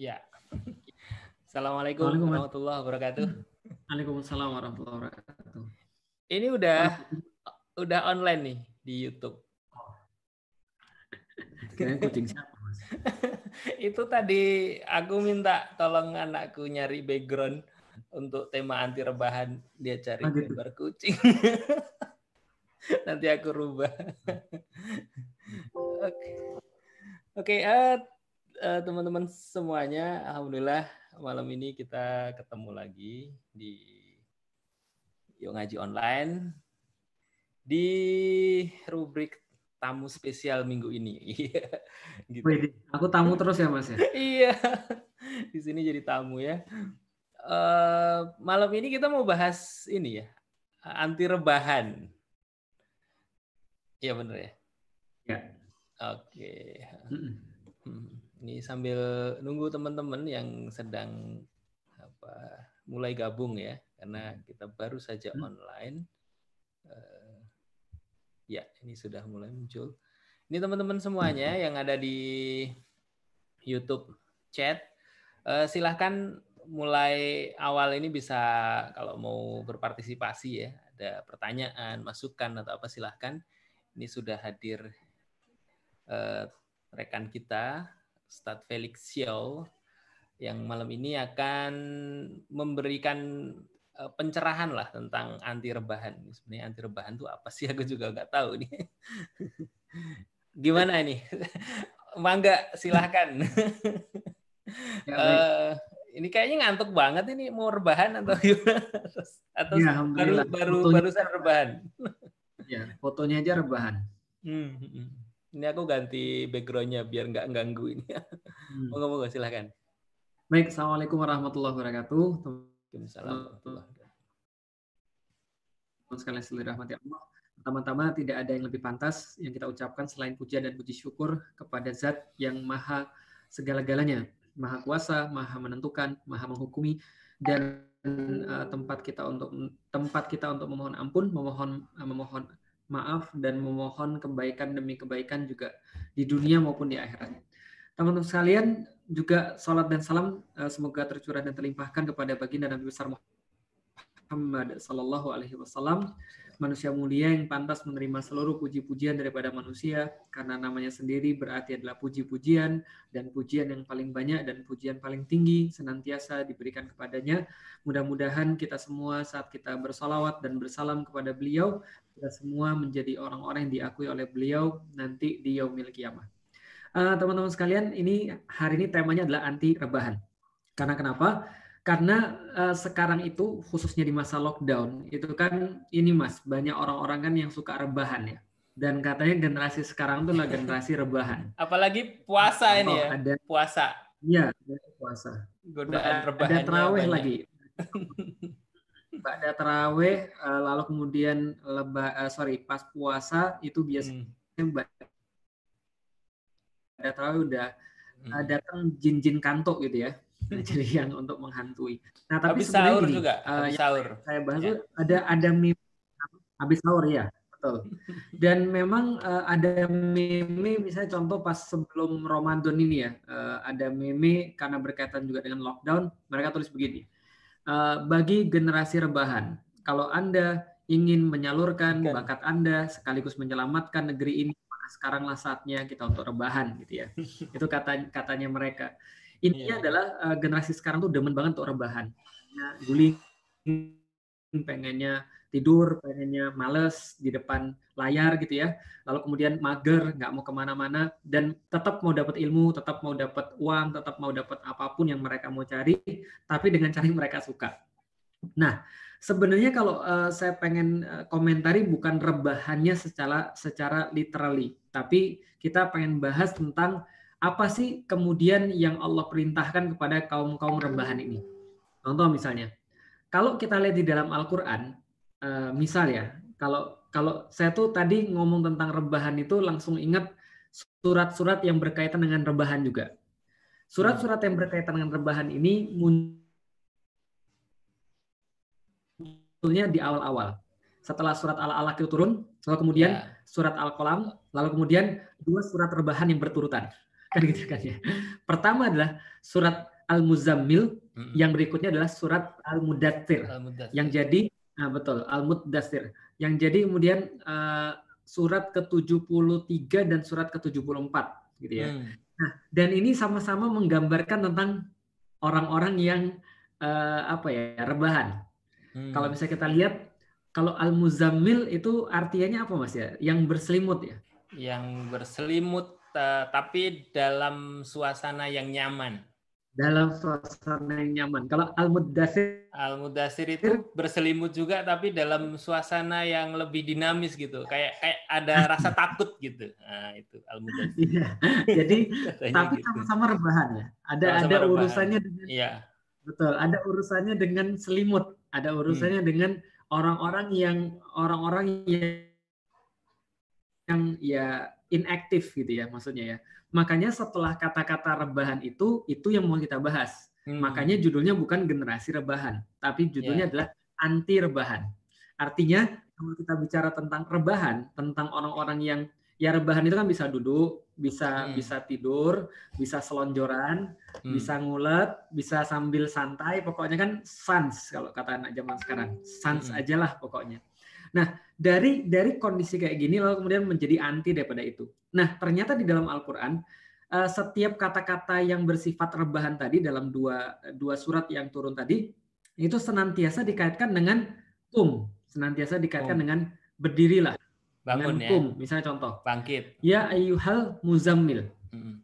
Ya. Assalamualaikum warahmatullahi wabarakatuh. Waalaikumsalam warahmatullahi wabarakatuh. Ini udah udah online nih di YouTube. Kayaknya kucing siapa, Mas? Itu tadi aku minta tolong anakku nyari background untuk tema anti rebahan. Dia cari Ah, gitu. gambar kucing. Nanti aku rubah. Oke. Oke, eh, eh, teman-teman semuanya, alhamdulillah malam ini kita ketemu lagi di Yuk Ngaji Online di rubrik tamu spesial minggu ini. gitu. Wih, aku tamu terus ya, Mas ya? Iya, di sini jadi tamu ya. Eh, malam ini kita mau bahas ini ya, anti rebahan. Iya bener ya. Ya. Oke. Mm-mm. Hmm, Ini sambil nunggu teman-teman yang sedang apa mulai gabung ya, karena kita baru saja Hmm. online. Eh, ya, ini sudah mulai muncul. Ini teman-teman semuanya yang ada di YouTube chat, eh, silahkan mulai awal ini bisa kalau mau berpartisipasi ya, ada pertanyaan, masukan atau apa silahkan. Ini sudah hadir eh, rekan kita, Stad Felix Xiao, yang malam ini akan memberikan eh, pencerahan lah tentang anti rebahan. Sebenarnya anti rebahan itu apa sih? Aku juga nggak tahu nih. Gimana ini? Mangga, silahkan. Ya. Eh, ini kayaknya ngantuk banget ini mau rebahan atau gimana? Atau Iya, baru alhamdulillah. baru Fotonya- barusan rebahan? Ya, fotonya aja rebahan. Hmm, hmm, hmm. Ini aku ganti backgroundnya biar nggak ganggu ini. Hmm. Moga silahkan. Baik, Assalamualaikum warahmatullahi wabarakatuh. Waalaikumsalam. Teman sekalian seluruh rahmati Allah. Pertama-tama tidak ada yang lebih pantas yang kita ucapkan selain puja dan puji syukur kepada zat yang maha segala-galanya. Maha kuasa, maha menentukan, maha menghukumi, dan eh, tempat kita untuk tempat kita untuk memohon ampun, memohon eh, memohon maaf dan memohon kebaikan demi kebaikan juga di dunia maupun di akhirat. Teman-teman sekalian juga salat dan salam eh, semoga tercurah dan terlimpahkan kepada baginda Nabi besar Muhammad Sallallahu Alaihi Wasallam manusia mulia yang pantas menerima seluruh puji-pujian daripada manusia karena namanya sendiri berarti adalah puji-pujian dan pujian yang paling banyak dan pujian paling tinggi senantiasa diberikan kepadanya. Mudah-mudahan kita semua saat kita bersolawat dan bersalam kepada beliau, kita semua menjadi orang-orang yang diakui oleh beliau nanti di yaumil kiamah. Eh, teman-teman sekalian, ini hari ini temanya adalah anti rebahan. Karena kenapa? Karena eh, sekarang itu khususnya di masa lockdown itu kan ini Mas banyak orang-orang kan yang suka rebahan ya. Dan katanya generasi sekarang itu adalah generasi rebahan. Apalagi puasa ini Oh, ya. Ada Puasa. iya, ada puasa. Godaan Ada rebahannya terawih lagi. Ada terawih eh, lalu kemudian leba eh, sorry pas puasa itu biasanya Hmm, ada terawih udah hmm. datang jin-jin kantuk gitu ya. Jadi yang untuk menghantui. Nah, tapi Habis sebenarnya sahur gini, juga. eh, Habis sahur. saya bahas Ya. ada ada meme habis sahur ya betul dan memang eh, ada meme misalnya contoh pas sebelum Ramadan ini ya eh, ada meme karena berkaitan juga dengan lockdown mereka tulis begini eh, bagi generasi rebahan kalau anda ingin menyalurkan Bukan. bakat anda sekaligus menyelamatkan negeri ini maka sekaranglah saatnya kita untuk rebahan gitu ya itu kata katanya mereka intinya Iya. adalah eh, generasi sekarang tuh demen banget untuk rebahan Ya, guling pengennya tidur, pengennya males di depan layar gitu ya. Lalu kemudian mager, nggak mau ke mana-mana, dan tetap mau dapat ilmu, tetap mau dapat uang, tetap mau dapat apa pun yang mereka mau cari, tapi dengan cara yang mereka suka. Nah, sebenarnya kalau eh, saya pengen eh, komentari bukan rebahannya secara secara literally, tapi kita pengen bahas tentang apa sih kemudian yang Allah perintahkan kepada kaum kaum rebahan ini. Contoh misalnya, kalau kita lihat di dalam Al-Quran, eh, misal ya, kalau kalau saya tuh tadi ngomong tentang rebahan itu langsung ingat surat-surat yang berkaitan dengan rebahan juga. Surat-surat yang berkaitan dengan rebahan ini munculnya di awal-awal. Setelah surat Al-Alaq itu turun, lalu kemudian Ya. surat Al-Qalam, lalu kemudian dua surat rebahan yang berturutan. Kan gitu kan ya. Pertama adalah surat Al-Muzammil, hmm. yang berikutnya adalah surat Al-Mudathir. Al yang jadi nah betul Al-Mudathir. Yang jadi kemudian uh, surat ke-73 dan surat ke-74 gitu ya. Hmm. Nah, dan ini sama-sama menggambarkan tentang orang-orang yang uh, apa ya, rebahan. Hmm. Kalau misalnya kita lihat kalau al-muzammil itu artinya apa Mas ya? Yang berselimut ya? Yang berselimut tapi dalam suasana yang nyaman dalam suasana yang nyaman. Kalau al-muddasir al-muddasir itu berselimut juga tapi dalam suasana yang lebih dinamis gitu. Kayak kayak ada rasa takut gitu. Nah, itu al-muddasir. Iya. Jadi tapi gitu. sama-sama rebahan ya. Ada sama -sama ada rebahan. urusannya dengan Iya. Betul, ada urusannya dengan selimut, ada urusannya hmm. dengan orang-orang yang orang-orang yang yang ya inaktif gitu ya maksudnya ya Makanya setelah kata-kata rebahan itu, itu yang mau kita bahas. Hmm. Makanya judulnya bukan generasi rebahan, tapi judulnya yeah. adalah anti rebahan. Artinya kalau kita bicara tentang rebahan, tentang orang-orang yang ya rebahan itu kan bisa duduk, bisa hmm. bisa tidur, bisa selonjoran, hmm. bisa ngulet, bisa sambil santai, pokoknya kan sans kalau kata anak zaman sekarang. Sans hmm. aja lah pokoknya. Nah, dari dari kondisi kayak gini lalu kemudian menjadi anti daripada itu. Nah, ternyata di dalam Al-Qur'an uh, setiap kata-kata yang bersifat rebahan tadi dalam dua dua surat yang turun tadi itu senantiasa dikaitkan dengan kum, senantiasa dikaitkan kum. dengan berdirilah. Bangun dengan ya. Kum, misalnya contoh. Bangkit. Ya ayyuhal muzammil. Hmm.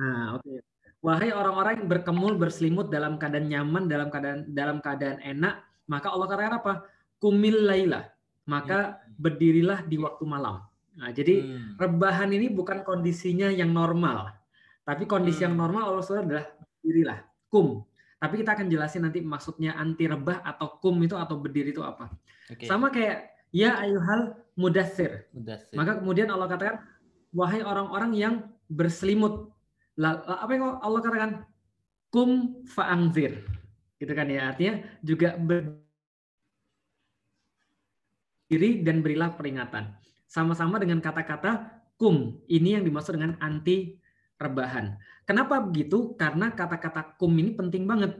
Nah, oke. Okay. Wahai orang-orang yang berkemul berselimut dalam keadaan nyaman, dalam keadaan dalam keadaan enak, maka Allah katakan apa? Kumil lailah maka hmm. berdirilah di waktu malam. Nah, jadi hmm. rebahan ini bukan kondisinya yang normal, tapi kondisi hmm. yang normal Allah SWT adalah berdirilah, kum. Tapi kita akan jelasin nanti maksudnya anti rebah atau kum itu atau berdiri itu apa. Okay. Sama kayak ya ayuhal mudathir. Maka kemudian Allah katakan wahai orang-orang yang berselimut. Apa yang Allah katakan? Kum fa'angzir. Gitu kan ya. Artinya juga ber diri dan berilah peringatan. Sama-sama dengan kata-kata kum. Ini yang dimaksud dengan anti rebahan. Kenapa begitu? Karena kata-kata kum ini penting banget.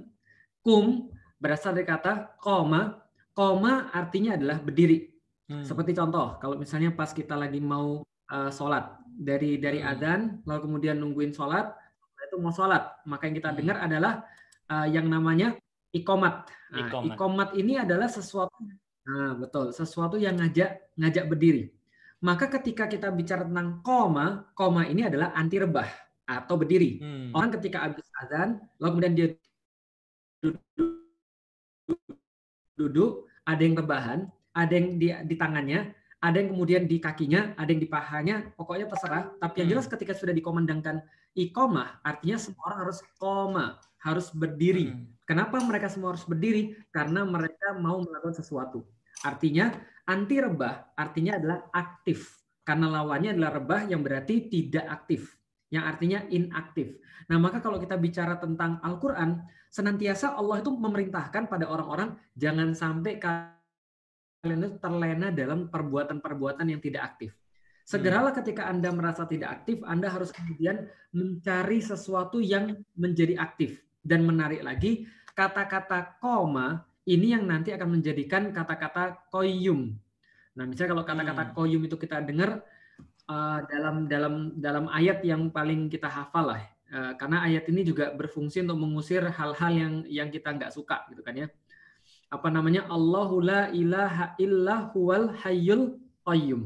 Kum berasal dari kata koma. Koma artinya adalah berdiri. Hmm. Seperti contoh, kalau misalnya pas kita lagi mau uh, sholat dari dari hmm. adzan, lalu kemudian nungguin sholat, itu mau sholat, maka yang kita hmm. dengar adalah uh, yang namanya ikomat. Nah, ikomat. ikomat ini adalah sesuatu Nah, betul. Sesuatu yang ngajak ngajak berdiri. Maka ketika kita bicara tentang koma, koma ini adalah anti rebah atau berdiri. Hmm. Orang ketika habis azan, lalu kemudian dia duduk, duduk, ada yang rebahan, ada yang di, di tangannya, ada yang kemudian di kakinya, ada yang di pahanya, pokoknya terserah. Tapi yang hmm. jelas ketika sudah dikomandangkan ikomah, artinya semua orang harus koma, harus berdiri. Hmm. Kenapa mereka semua harus berdiri? Karena mereka mau melakukan sesuatu. Artinya anti rebah artinya adalah aktif. Karena lawannya adalah rebah yang berarti tidak aktif. Yang artinya inaktif. Nah maka kalau kita bicara tentang Al-Quran, senantiasa Allah itu memerintahkan pada orang-orang jangan sampai kalian itu terlena dalam perbuatan-perbuatan yang tidak aktif. Segeralah ketika Anda merasa tidak aktif, Anda harus kemudian mencari sesuatu yang menjadi aktif. Dan menarik lagi, kata-kata koma ini yang nanti akan menjadikan kata-kata koyum. Nah, misalnya kalau kata-kata hmm. koyum itu kita dengar uh, dalam dalam dalam ayat yang paling kita hafal lah, uh, karena ayat ini juga berfungsi untuk mengusir hal-hal yang yang kita nggak suka, gitu kan ya. Apa namanya? Allahu la ilaha illa huwal hayyul qayyum.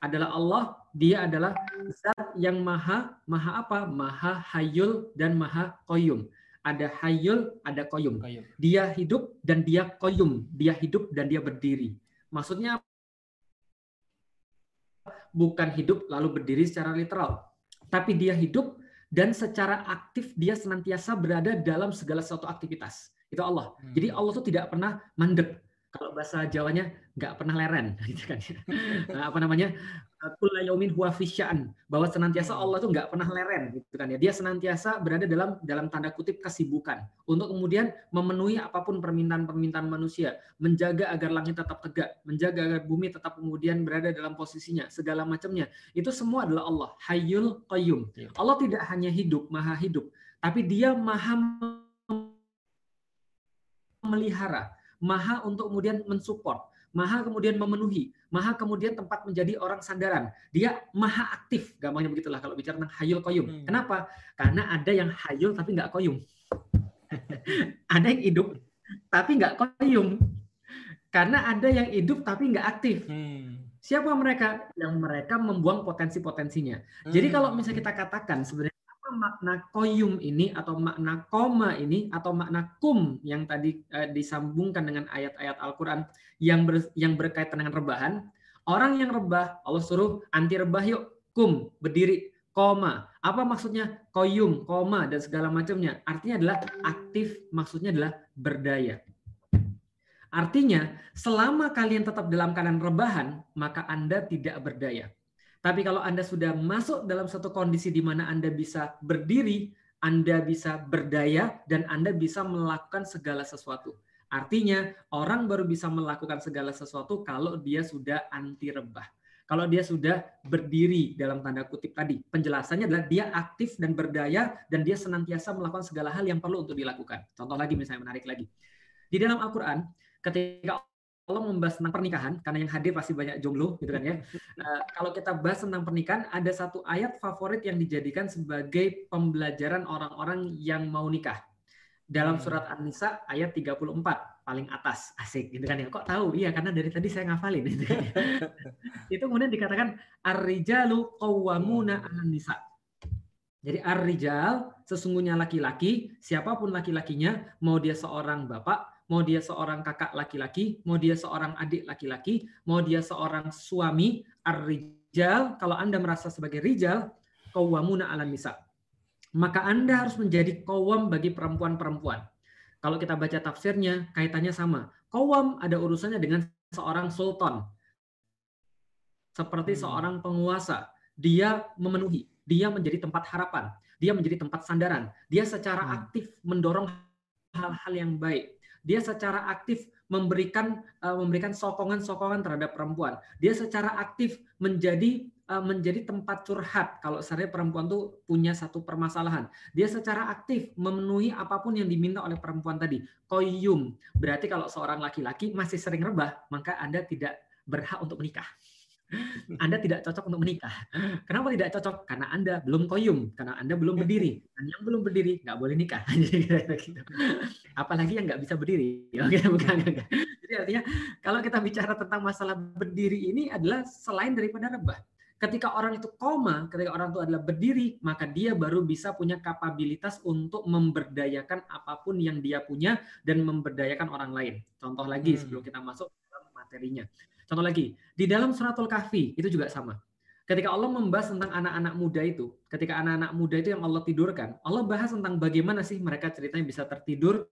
Adalah Allah, dia adalah zat yang maha maha apa? Maha hayyul dan maha qayyum ada hayul, ada koyum. koyum. Dia hidup dan dia koyum. Dia hidup dan dia berdiri. Maksudnya bukan hidup lalu berdiri secara literal. Tapi dia hidup dan secara aktif dia senantiasa berada dalam segala sesuatu aktivitas. Itu Allah. Hmm. Jadi Allah itu tidak pernah mandek. Kalau bahasa Jawanya nggak pernah leren gitu kan ya. Nah, apa namanya? Kullayomin huwa fisya'an. Bahwa senantiasa Allah itu nggak pernah leren gitu kan ya. Dia senantiasa berada dalam dalam tanda kutip kesibukan. Untuk kemudian memenuhi apa pun permintaan-permintaan manusia. Menjaga agar langit tetap tegak. Menjaga agar bumi tetap kemudian berada dalam posisinya. Segala macamnya. Itu semua adalah Allah. Hayyul Qayyum. Iya. Allah tidak hanya hidup maha hidup. Tapi dia maha memelihara maha untuk kemudian mensupport maha kemudian memenuhi, maha kemudian tempat menjadi orang sandaran. Dia maha aktif, gampangnya begitulah kalau bicara tentang hayul koyum. Hmm. Kenapa? Karena ada yang hayul tapi nggak koyum. ada yang hidup tapi nggak koyum. Karena ada yang hidup tapi nggak aktif. Hmm. Siapa mereka? Yang mereka membuang potensi-potensinya. Hmm. Jadi kalau misalnya kita katakan sebenarnya makna koyum ini atau makna koma ini atau makna kum yang tadi uh, disambungkan dengan ayat-ayat Al-Quran yang ber, yang berkaitan dengan rebahan, orang yang rebah Allah suruh anti rebah yuk kum berdiri koma. Apa maksudnya? Koyum koma dan segala macamnya. Artinya adalah aktif maksudnya adalah berdaya. Artinya selama kalian tetap dalam keadaan rebahan maka anda tidak berdaya tapi kalau Anda sudah masuk dalam satu kondisi di mana Anda bisa berdiri, Anda bisa berdaya, dan Anda bisa melakukan segala sesuatu. Artinya, orang baru bisa melakukan segala sesuatu kalau dia sudah anti rebah. Kalau dia sudah berdiri dalam tanda kutip tadi. Penjelasannya adalah dia aktif dan berdaya dan dia senantiasa melakukan segala hal yang perlu untuk dilakukan. Contoh lagi misalnya menarik lagi. Di dalam Al-Quran, ketika Allah membahas tentang pernikahan, karena yang hadir pasti banyak jomblo, gitu kan ya. Uh, kalau kita bahas tentang pernikahan, ada satu ayat favorit yang dijadikan sebagai pembelajaran orang-orang yang mau nikah. Dalam hmm. surat An-Nisa ayat 34, paling atas. Asik, gitu kan ya. Kok tahu? Iya, karena dari tadi saya ngafalin. Gitu kan ya. Itu kemudian dikatakan, Ar-rijalu qawwamuna hmm. nisa Jadi ar-rijal, sesungguhnya laki-laki, siapa pun laki-lakinya, mau dia seorang bapak, mau dia seorang kakak laki-laki, mau dia seorang adik laki-laki, mau dia seorang suami, ar-rijal, kalau Anda merasa sebagai rijal, qawwamuna 'alan nisa. Maka Anda harus menjadi kawam bagi perempuan-perempuan. Kalau kita baca tafsirnya, kaitannya sama. Kawam ada urusannya dengan seorang sultan. Seperti hmm. seorang penguasa. Dia memenuhi, dia menjadi tempat harapan, dia menjadi tempat sandaran. Dia secara hmm. aktif mendorong hal-hal yang baik dia secara aktif memberikan uh, memberikan sokongan-sokongan terhadap perempuan. Dia secara aktif menjadi uh, menjadi tempat curhat kalau sebenarnya perempuan tuh punya satu permasalahan. Dia secara aktif memenuhi apa pun yang diminta oleh perempuan tadi. Koyum berarti kalau seorang laki-laki masih sering rebah, maka Anda tidak berhak untuk menikah. Anda tidak cocok untuk menikah. Kenapa tidak cocok? Karena Anda belum koyum, karena Anda belum berdiri. Dan yang belum berdiri nggak boleh nikah. Gitu. Apalagi yang nggak bisa berdiri. Oke, bukan, Jadi artinya kalau kita bicara tentang masalah berdiri ini adalah selain daripada rebah. Ketika orang itu koma, ketika orang itu adalah berdiri, maka dia baru bisa punya kapabilitas untuk memberdayakan apa pun yang dia punya dan memberdayakan orang lain. Contoh lagi hmm. sebelum kita masuk dalam materinya. Contoh lagi, di dalam suratul kahfi itu juga sama. Ketika Allah membahas tentang anak-anak muda itu, ketika anak-anak muda itu yang Allah tidurkan, Allah bahas tentang bagaimana sih mereka ceritanya bisa tertidur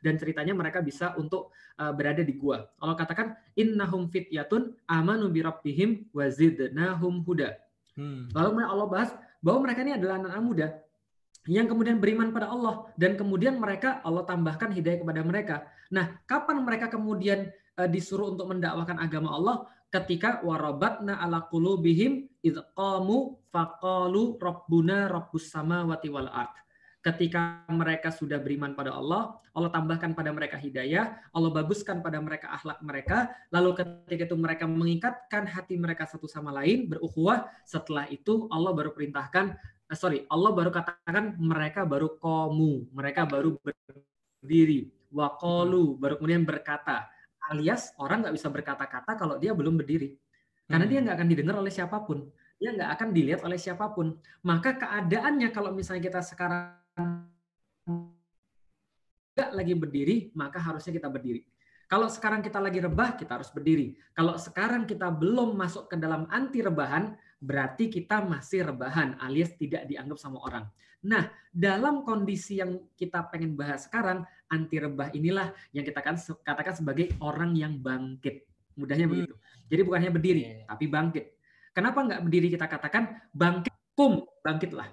dan ceritanya mereka bisa untuk uh, berada di gua. Allah katakan innahum fityatun amanu bi rabbihim wa zidnahum huda. Hmm. Lalu Allah bahas bahwa mereka ini adalah anak-anak muda yang kemudian beriman pada Allah dan kemudian mereka Allah tambahkan hidayah kepada mereka. Nah, kapan mereka kemudian disuruh untuk mendakwakan agama Allah ketika warabatna ala qulubihim id qamu faqalu rabbuna rabbus samawati wal ard. Ketika mereka sudah beriman pada Allah, Allah tambahkan pada mereka hidayah, Allah baguskan pada mereka akhlak mereka, lalu ketika itu mereka mengikatkan hati mereka satu sama lain, berukhuwah, setelah itu Allah baru perintahkan, eh, sorry, Allah baru katakan mereka baru komu, mereka baru berdiri, waqalu, baru kemudian berkata, alias orang nggak bisa berkata-kata kalau dia belum berdiri. Karena hmm. dia nggak akan didengar oleh siapa pun. Dia nggak akan dilihat oleh siapa pun. Maka keadaannya kalau misalnya kita sekarang nggak lagi berdiri maka harusnya kita berdiri. Kalau sekarang kita lagi rebah kita harus berdiri. Kalau sekarang kita belum masuk ke dalam anti rebahan berarti kita masih rebahan alias tidak dianggap sama orang. Nah, dalam kondisi yang kita pengen bahas sekarang, anti rebah inilah yang kita kan katakan sebagai orang yang bangkit. Mudahnya hmm. begitu. Jadi bukan hanya berdiri, yeah. tapi bangkit. Kenapa nggak berdiri kita katakan bangkit, kum, bangkitlah.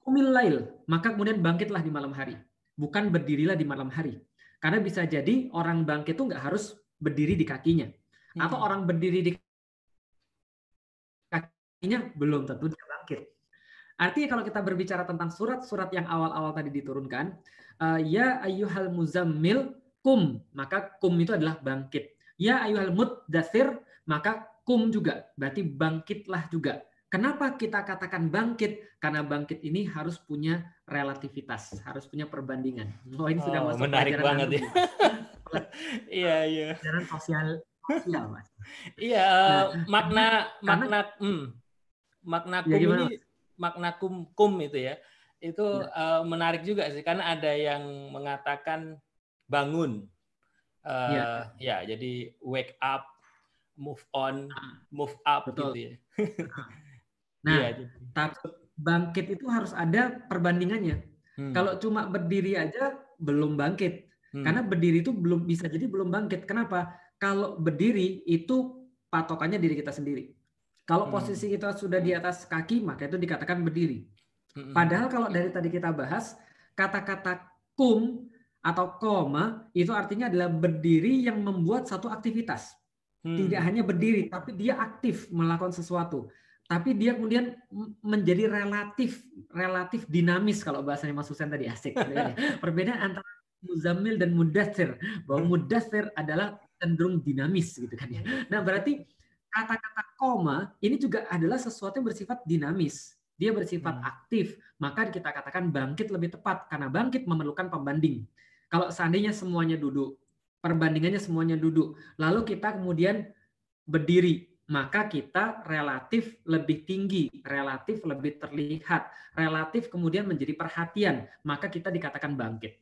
Kumil lail, maka kemudian bangkitlah di malam hari. Bukan berdirilah di malam hari. Karena bisa jadi orang bangkit itu nggak harus berdiri di kakinya. Atau hmm. orang berdiri di kakinya belum tentu dia bangkit. Artinya kalau kita berbicara tentang surat-surat yang awal-awal tadi diturunkan, uh, ya ayyuhal muzammil kum, maka kum itu adalah bangkit. Ya ayyuhal muddathir, maka kum juga, berarti bangkitlah juga. Kenapa kita katakan bangkit? Karena bangkit ini harus punya relativitas, harus punya perbandingan. Oh, ini sudah oh, masuk menarik banget ya. Iya, iya. Pelajaran sosial sosial, Mas. Iya, nah, makna makna hmm, makna ya kum ya gimana, ini makna kum kum itu ya. Itu ya. Uh, menarik juga sih karena ada yang mengatakan bangun. Uh, ya. ya, jadi wake up, move on, move up Betul. gitu ya. Nah, iya, tapi bangkit itu harus ada perbandingannya. Hmm. Kalau cuma berdiri aja belum bangkit. Hmm. Karena berdiri itu belum bisa jadi belum bangkit. Kenapa? Kalau berdiri itu patokannya diri kita sendiri. Kalau hmm. posisi kita sudah di atas kaki, maka itu dikatakan berdiri. Hmm. Padahal kalau dari tadi kita bahas, kata-kata kum atau koma itu artinya adalah berdiri yang membuat satu aktivitas. Hmm. Tidak hanya berdiri, tapi dia aktif melakukan sesuatu tapi dia kemudian menjadi relatif relatif dinamis kalau bahasanya Mas Husen tadi asik. Ya. Perbedaan antara Muzamil dan Mudathir bahwa Mudathir adalah cenderung dinamis gitu kan ya. Nah berarti kata-kata koma ini juga adalah sesuatu yang bersifat dinamis. Dia bersifat hmm. aktif, maka kita katakan bangkit lebih tepat karena bangkit memerlukan pembanding. Kalau seandainya semuanya duduk, perbandingannya semuanya duduk, lalu kita kemudian berdiri maka kita relatif lebih tinggi, relatif lebih terlihat, relatif kemudian menjadi perhatian, maka kita dikatakan bangkit.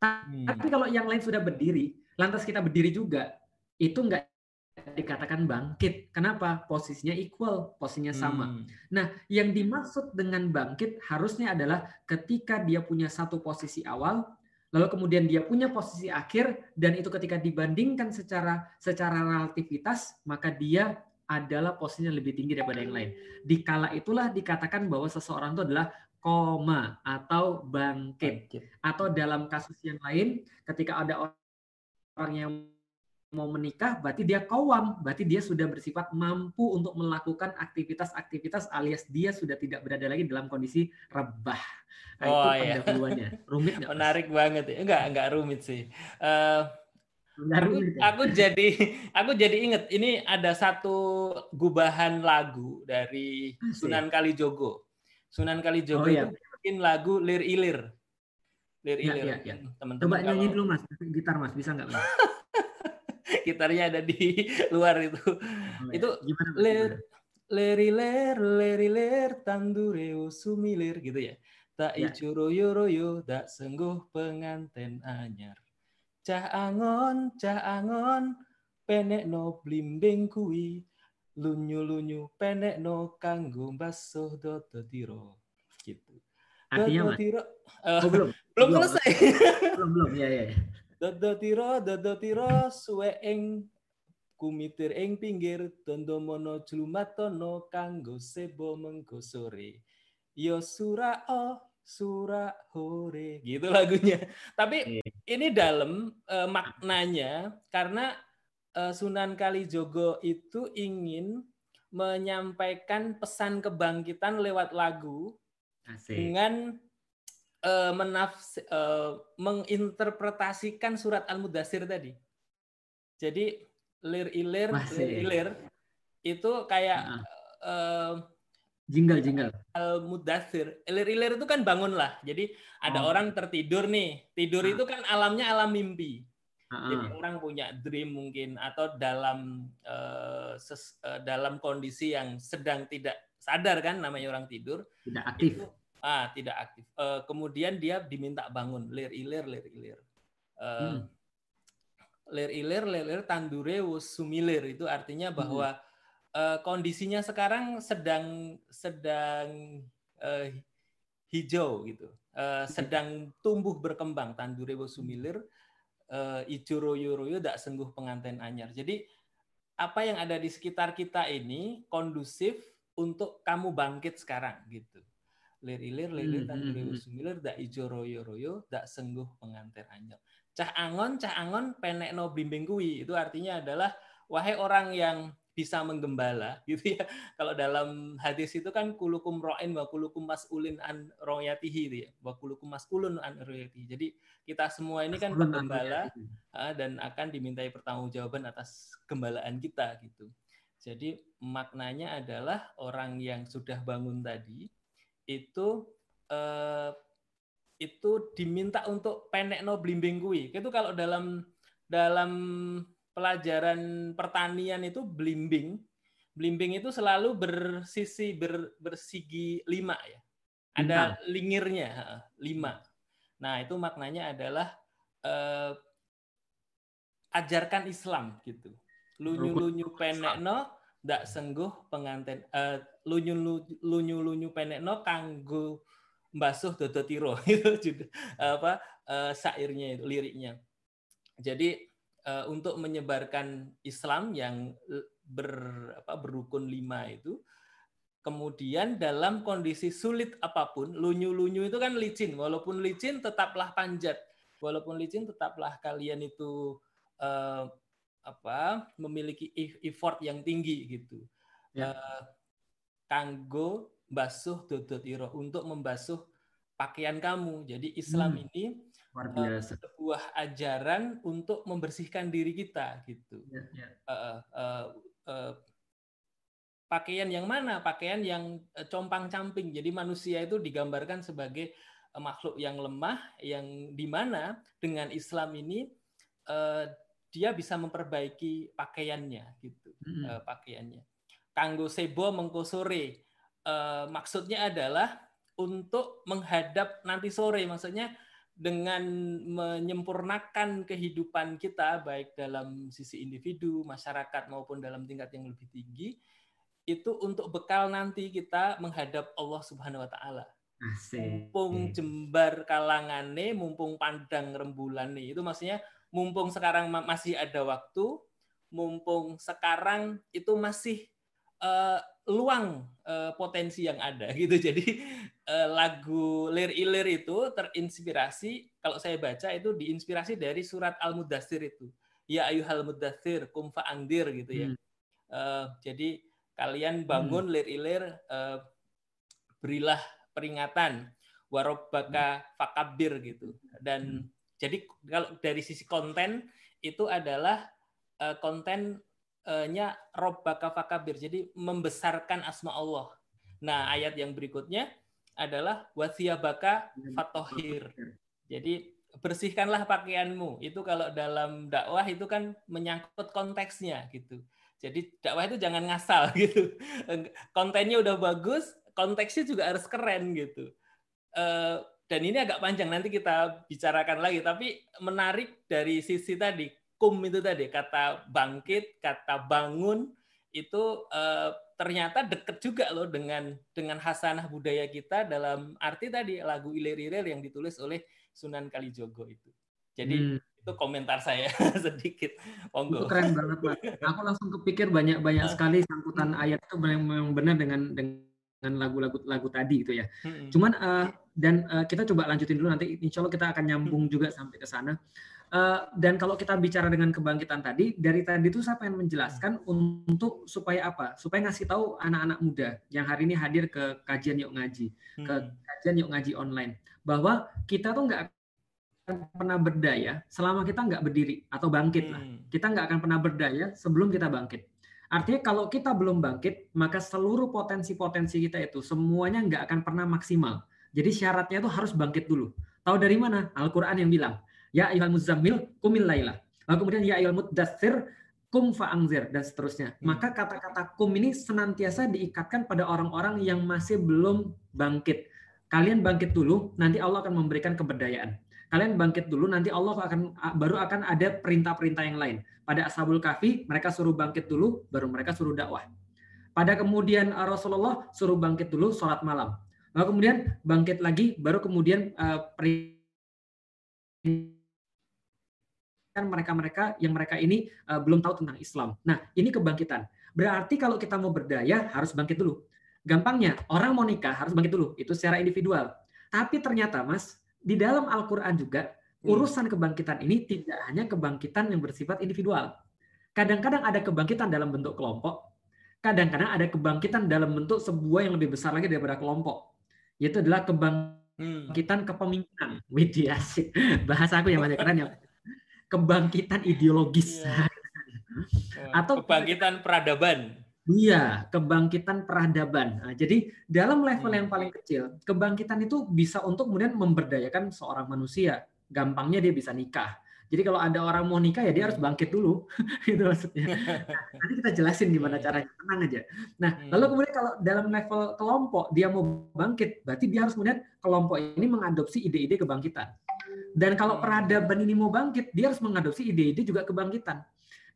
Hmm. Tapi kalau yang lain sudah berdiri, lantas kita berdiri juga, itu enggak dikatakan bangkit. Kenapa? Posisinya equal, posisinya sama. Hmm. Nah, yang dimaksud dengan bangkit harusnya adalah ketika dia punya satu posisi awal, lalu kemudian dia punya posisi akhir, dan itu ketika dibandingkan secara secara relativitas, maka dia adalah posisinya lebih tinggi daripada yang lain. Di kala itulah dikatakan bahwa seseorang itu adalah koma atau bangkit. Atau dalam kasus yang lain, ketika ada orang yang mau menikah, berarti dia kawam, berarti dia sudah bersifat mampu untuk melakukan aktivitas-aktivitas alias dia sudah tidak berada lagi dalam kondisi rebah. Nah, oh, itu iya. pendahuluannya. Rumit nggak? Menarik mas? banget ya. Enggak, enggak rumit sih. Uh, Aku, aku jadi aku jadi inget ini ada satu gubahan lagu dari Sunan Kalijogo. Sunan Kalijogo oh, iya. itu bikin lagu Lir Ilir. Lir ya, Ilir. Ya, ya, ya. Teman-teman Coba kalau... nyanyi dulu Mas, gitar Mas, bisa nggak Mas? Gitarnya ada di luar itu. Ya. Itu gimana, Lir Leriler, leriler, tandureo sumilir gitu ya. Tak ya. icuroyo royo, tak sengguh penganten anyar Cah angon, cah angon, penek no blimbing kui, lunyu-lunyu penek no kanggo basuh dodo tiro. Gitu. Artinya tiro, uh, oh, belum. belum selesai. belum, belum, ya, ya. Dodo tiro, dodo tiro, suwe eng kumitir ing pinggir tondo mono jlumatono kanggo sebo mengko sore. Yo sura oh Sura hore gitu lagunya. Tapi yeah. ini dalam uh, maknanya karena uh, Sunan Kalijogo itu ingin menyampaikan pesan kebangkitan lewat lagu Asik. dengan uh, menafs uh, menginterpretasikan surat Al-Mudassir tadi. Jadi lir ilir lir ilir itu kayak uh, Jingle, jingle. Al mudathir. Ilir-ilir itu kan bangun lah. Jadi ada oh. orang tertidur nih. Tidur ah. itu kan alamnya alam mimpi. Ah. Jadi orang punya dream mungkin atau dalam uh, ses, uh, dalam kondisi yang sedang tidak sadar kan namanya orang tidur. Tidak aktif. Itu, ah, tidak aktif. Uh, kemudian dia diminta bangun. Lir-ilir, lir-ilir. Uh, hmm. Lir-ilir, lir-ilir tandure sumilir itu artinya bahwa hmm uh, kondisinya sekarang sedang sedang uh, hijau gitu, uh, sedang tumbuh berkembang tandure sumilir, uh, ijo royo royo dak sengguh pengantin anyar. Jadi apa yang ada di sekitar kita ini kondusif untuk kamu bangkit sekarang gitu. Lir ilir lilir tan sumilir dak ijo royo royo dak sengguh pengantin anyar. Cah angon cah angon penek no bimbing kui itu artinya adalah wahai orang yang bisa menggembala gitu ya. Kalau dalam hadis itu kan kulukum ro'in wa kulukum mas'ulin an royatihi gitu ya. Wa kulukum mas'ulun an royatihi. Jadi kita semua ini kan penggembala dan akan dimintai pertanggungjawaban atas gembalaan kita gitu. Jadi maknanya adalah orang yang sudah bangun tadi itu eh, itu diminta untuk pendek no blimbing kui. Itu kalau dalam dalam pelajaran pertanian itu blimbing. Blimbing itu selalu bersisi ber, bersigi lima ya. Ada lingirnya lima. Nah itu maknanya adalah eh, ajarkan Islam gitu. Lunyu lunyu penekno ndak sengguh pengantin eh, lunyu lunyu lunyu penekno kanggo mbasuh dodo tiro. Itu apa eh, sairnya itu liriknya. Jadi uh, untuk menyebarkan Islam yang ber, apa, berukun lima itu, kemudian dalam kondisi sulit apa pun, lunyu-lunyu itu kan licin, walaupun licin tetaplah panjat, walaupun licin tetaplah kalian itu uh, apa memiliki effort yang tinggi gitu. Ya. Uh, kanggo basuh dodot iro untuk membasuh pakaian kamu. Jadi Islam hmm. ini Luar biasa. sebuah ajaran untuk membersihkan diri kita gitu. Ya, ya. Uh, uh, uh, pakaian yang mana? Pakaian yang compang-camping. Jadi manusia itu digambarkan sebagai makhluk yang lemah, yang di mana dengan Islam ini uh, dia bisa memperbaiki pakaiannya gitu, hmm. uh, pakaiannya. Kanggo sebo mengkosore, uh, maksudnya adalah untuk menghadap nanti sore, maksudnya dengan menyempurnakan kehidupan kita baik dalam sisi individu, masyarakat maupun dalam tingkat yang lebih tinggi itu untuk bekal nanti kita menghadap Allah Subhanahu wa taala. Mumpung jembar kalangane, mumpung pandang rembulan nih. Itu maksudnya mumpung sekarang masih ada waktu, mumpung sekarang itu masih uh, luang uh, potensi yang ada gitu. Jadi uh, lagu Lir Ilir itu terinspirasi kalau saya baca itu diinspirasi dari surat Al-Mudathir itu. Ya ayuhal mudathir kum fa'angdir gitu ya. Hmm. Uh, jadi kalian bangun hmm. Lir Ilir uh, berilah peringatan warobbaka hmm. fakabir gitu. Dan hmm. Jadi kalau dari sisi konten itu adalah uh, konten nya robbaka fakabir. Jadi membesarkan asma Allah. Nah, ayat yang berikutnya adalah wasiyabaka fatohir. Jadi bersihkanlah pakaianmu. Itu kalau dalam dakwah itu kan menyangkut konteksnya gitu. Jadi dakwah itu jangan ngasal gitu. Kontennya udah bagus, konteksnya juga harus keren gitu. Eh, dan ini agak panjang nanti kita bicarakan lagi. Tapi menarik dari sisi tadi kum itu tadi kata bangkit, kata bangun itu uh, ternyata deket juga loh dengan dengan hasanah budaya kita dalam arti tadi lagu Ilir-Ilir yang ditulis oleh Sunan Kalijogo itu. Jadi hmm. itu komentar saya sedikit. Monggo. Itu keren banget, Pak. Aku langsung kepikir banyak-banyak sekali sangkutan ayat itu memang benar dengan dengan lagu-lagu lagu tadi gitu ya. Hmm. Cuman uh, dan uh, kita coba lanjutin dulu nanti insya Allah kita akan nyambung hmm. juga sampai ke sana. Uh, dan kalau kita bicara dengan kebangkitan tadi, dari tadi itu saya pengen menjelaskan untuk supaya apa? Supaya ngasih tahu anak-anak muda yang hari ini hadir ke kajian yuk ngaji, hmm. ke kajian yuk ngaji online, bahwa kita tuh nggak akan pernah berdaya selama kita nggak berdiri atau bangkit lah. Hmm. Kita nggak akan pernah berdaya sebelum kita bangkit. Artinya kalau kita belum bangkit, maka seluruh potensi-potensi kita itu semuanya nggak akan pernah maksimal. Jadi syaratnya itu harus bangkit dulu. Tahu dari mana? Al-Quran yang bilang, ya ayyuhal muzammil kumil laila. Lalu kemudian ya ayyuhal muddatsir kum fa'angzir dan seterusnya. Hmm. Maka kata-kata kum ini senantiasa diikatkan pada orang-orang yang masih belum bangkit. Kalian bangkit dulu, nanti Allah akan memberikan keberdayaan. Kalian bangkit dulu, nanti Allah akan baru akan ada perintah-perintah yang lain. Pada Ashabul Kahfi, mereka suruh bangkit dulu, baru mereka suruh dakwah. Pada kemudian Rasulullah suruh bangkit dulu sholat malam. Lalu kemudian bangkit lagi, baru kemudian uh, kan mereka-mereka yang mereka ini uh, belum tahu tentang Islam. Nah, ini kebangkitan. Berarti kalau kita mau berdaya harus bangkit dulu. Gampangnya, orang mau nikah harus bangkit dulu. Itu secara individual. Tapi ternyata, Mas, di dalam Al-Qur'an juga hmm. urusan kebangkitan ini tidak hanya kebangkitan yang bersifat individual. Kadang-kadang ada kebangkitan dalam bentuk kelompok, kadang-kadang ada kebangkitan dalam bentuk sebuah yang lebih besar lagi daripada kelompok. Yaitu adalah kebangkitan hmm. kepemimpinan. Widih asik. Bahasa aku yang banyak keren ya kebangkitan ideologis. Yeah. Atau kebangkitan peradaban. Iya, kebangkitan peradaban. Nah, jadi dalam level hmm. yang paling kecil, kebangkitan itu bisa untuk kemudian memberdayakan seorang manusia. Gampangnya dia bisa nikah. Jadi kalau ada orang mau nikah ya dia harus bangkit dulu, itu maksudnya. Nah, nanti kita jelasin gimana caranya, tenang aja. Nah, hmm. lalu kemudian kalau dalam level kelompok dia mau bangkit, berarti dia harus kemudian kelompok ini mengadopsi ide-ide kebangkitan. Dan kalau peradaban ini mau bangkit, dia harus mengadopsi ide-ide juga kebangkitan.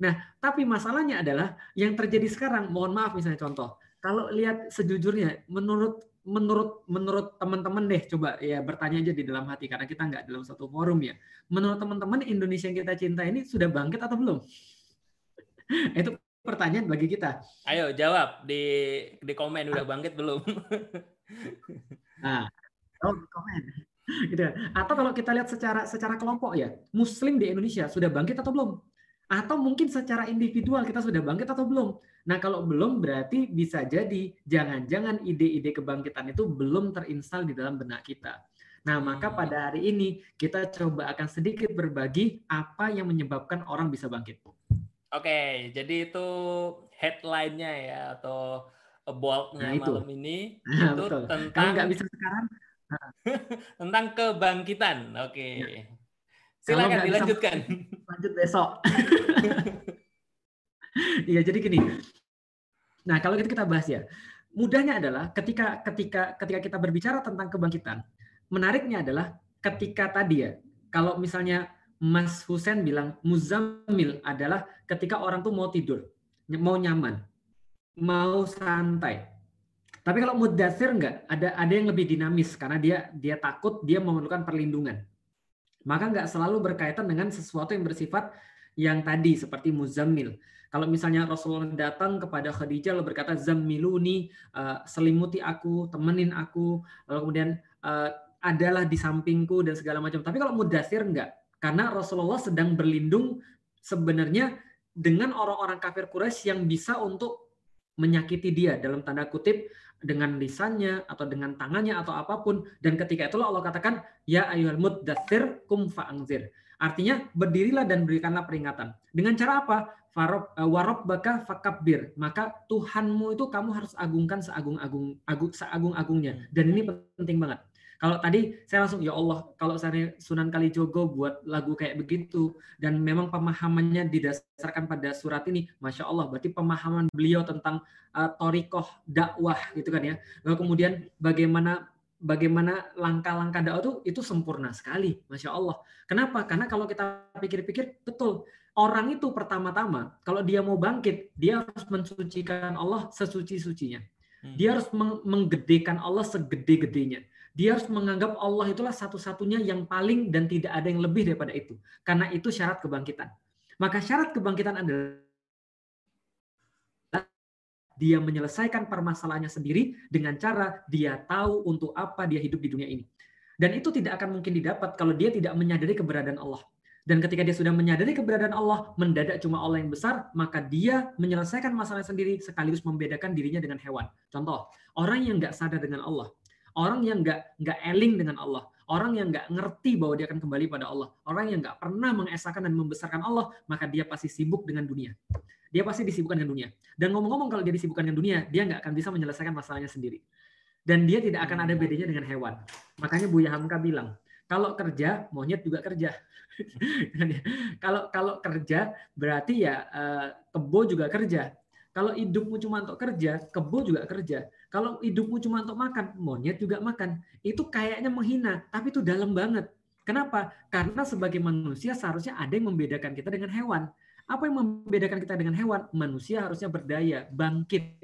Nah, tapi masalahnya adalah yang terjadi sekarang, mohon maaf misalnya contoh, kalau lihat sejujurnya, menurut menurut menurut teman-teman deh, coba ya bertanya aja di dalam hati karena kita nggak dalam satu forum ya. Menurut teman-teman Indonesia yang kita cinta ini sudah bangkit atau belum? Itu pertanyaan bagi kita. Ayo jawab di di komen udah bangkit belum? nah, oh komen. gitu. Atau kalau kita lihat secara secara kelompok ya, Muslim di Indonesia sudah bangkit atau belum? Atau mungkin secara individual kita sudah bangkit atau belum? Nah kalau belum berarti bisa jadi jangan-jangan ide-ide kebangkitan itu belum terinstal di dalam benak kita. Nah maka hmm. pada hari ini kita coba akan sedikit berbagi apa yang menyebabkan orang bisa bangkit. Oke, jadi itu headline-nya ya atau bold-nya nah, malam ini nah, itu betul. tentang nggak bisa sekarang tentang kebangkitan. Oke. Ya. Silakan dilanjutkan. Lanjut besok. Iya, jadi gini. Nah, kalau gitu kita bahas ya. Mudahnya adalah ketika ketika ketika kita berbicara tentang kebangkitan, menariknya adalah ketika tadi ya, kalau misalnya Mas Husen bilang muzamil adalah ketika orang tuh mau tidur, mau nyaman, mau santai. Tapi kalau mudathir enggak, ada ada yang lebih dinamis karena dia dia takut dia memerlukan perlindungan. Maka enggak selalu berkaitan dengan sesuatu yang bersifat yang tadi seperti muzammil. Kalau misalnya Rasulullah datang kepada Khadijah lalu berkata zammiluni uh, selimuti aku, temenin aku, lalu kemudian uh, adalah di sampingku dan segala macam. Tapi kalau mudathir enggak, karena Rasulullah sedang berlindung sebenarnya dengan orang-orang kafir Quraisy yang bisa untuk menyakiti dia dalam tanda kutip dengan lisannya atau dengan tangannya atau apa pun dan ketika itulah Allah katakan ya ayyuhal muddatsir kum fa'angzir. Artinya berdirilah dan berikanlah peringatan. Dengan cara apa? Farob eh, warob baka fakabir. Maka Tuhanmu itu kamu harus agungkan seagung-agung agung, seagung-agungnya. Dan ini penting banget. Kalau tadi saya langsung ya Allah, kalau saya Sunan Kalijogo buat lagu kayak begitu dan memang pemahamannya didasarkan pada surat ini, masya Allah, berarti pemahaman beliau tentang uh, torikoh dakwah gitu kan ya. Lalu kemudian bagaimana bagaimana langkah-langkah dakwah itu itu sempurna sekali, masya Allah. Kenapa? Karena kalau kita pikir-pikir betul orang itu pertama-tama kalau dia mau bangkit dia harus mensucikan Allah sesuci-sucinya. Hmm. Dia harus menggedekan Allah segede-gedenya. Dia harus menganggap Allah itulah satu-satunya yang paling dan tidak ada yang lebih daripada itu. Karena itu syarat kebangkitan. Maka syarat kebangkitan adalah dia menyelesaikan permasalahannya sendiri dengan cara dia tahu untuk apa dia hidup di dunia ini. Dan itu tidak akan mungkin didapat kalau dia tidak menyadari keberadaan Allah. Dan ketika dia sudah menyadari keberadaan Allah, mendadak cuma Allah yang besar, maka dia menyelesaikan masalah sendiri sekaligus membedakan dirinya dengan hewan. Contoh, orang yang nggak sadar dengan Allah, Orang yang nggak nggak eling dengan Allah, orang yang nggak ngerti bahwa dia akan kembali pada Allah, orang yang nggak pernah mengesahkan dan membesarkan Allah, maka dia pasti sibuk dengan dunia. Dia pasti disibukkan dengan dunia. Dan ngomong-ngomong kalau dia disibukkan dengan dunia, dia nggak akan bisa menyelesaikan masalahnya sendiri. Dan dia tidak akan ada bedanya dengan hewan. Makanya Buya Hamka bilang, kalau kerja monyet juga kerja. kalau kalau kerja berarti ya uh, kebo juga kerja. Kalau hidupmu cuma untuk kerja, kebo juga kerja. Kalau hidupmu cuma untuk makan, monyet juga makan. Itu kayaknya menghina, tapi itu dalam banget. Kenapa? Karena sebagai manusia seharusnya ada yang membedakan kita dengan hewan. Apa yang membedakan kita dengan hewan? Manusia harusnya berdaya, bangkit.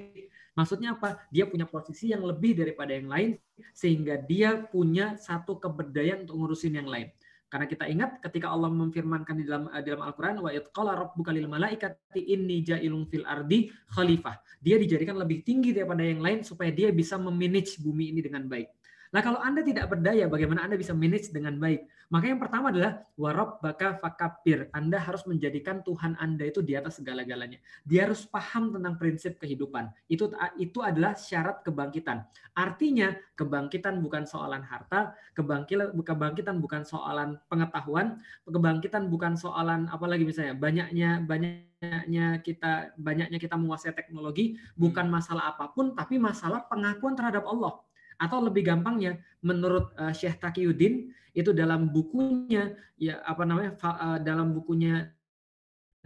Maksudnya apa? Dia punya posisi yang lebih daripada yang lain sehingga dia punya satu keberdayaan untuk ngurusin yang lain. Karena kita ingat ketika Allah memfirmankan di dalam di dalam Al-Qur'an wa qala rabbuka lil malaikati inni ja'ilun fil ardi khalifah. Dia dijadikan lebih tinggi daripada yang lain supaya dia bisa memanage bumi ini dengan baik. Nah kalau Anda tidak berdaya, bagaimana Anda bisa manage dengan baik? Maka yang pertama adalah warob baka fakabir. Anda harus menjadikan Tuhan Anda itu di atas segala-galanya. Dia harus paham tentang prinsip kehidupan. Itu itu adalah syarat kebangkitan. Artinya kebangkitan bukan soalan harta, kebangkitan kebangkitan bukan soalan pengetahuan, kebangkitan bukan soalan apalagi misalnya banyaknya banyaknya kita banyaknya kita menguasai teknologi bukan masalah apa pun tapi masalah pengakuan terhadap Allah atau lebih gampangnya menurut uh, Syekh Taqiyuddin itu dalam bukunya ya apa namanya uh, dalam bukunya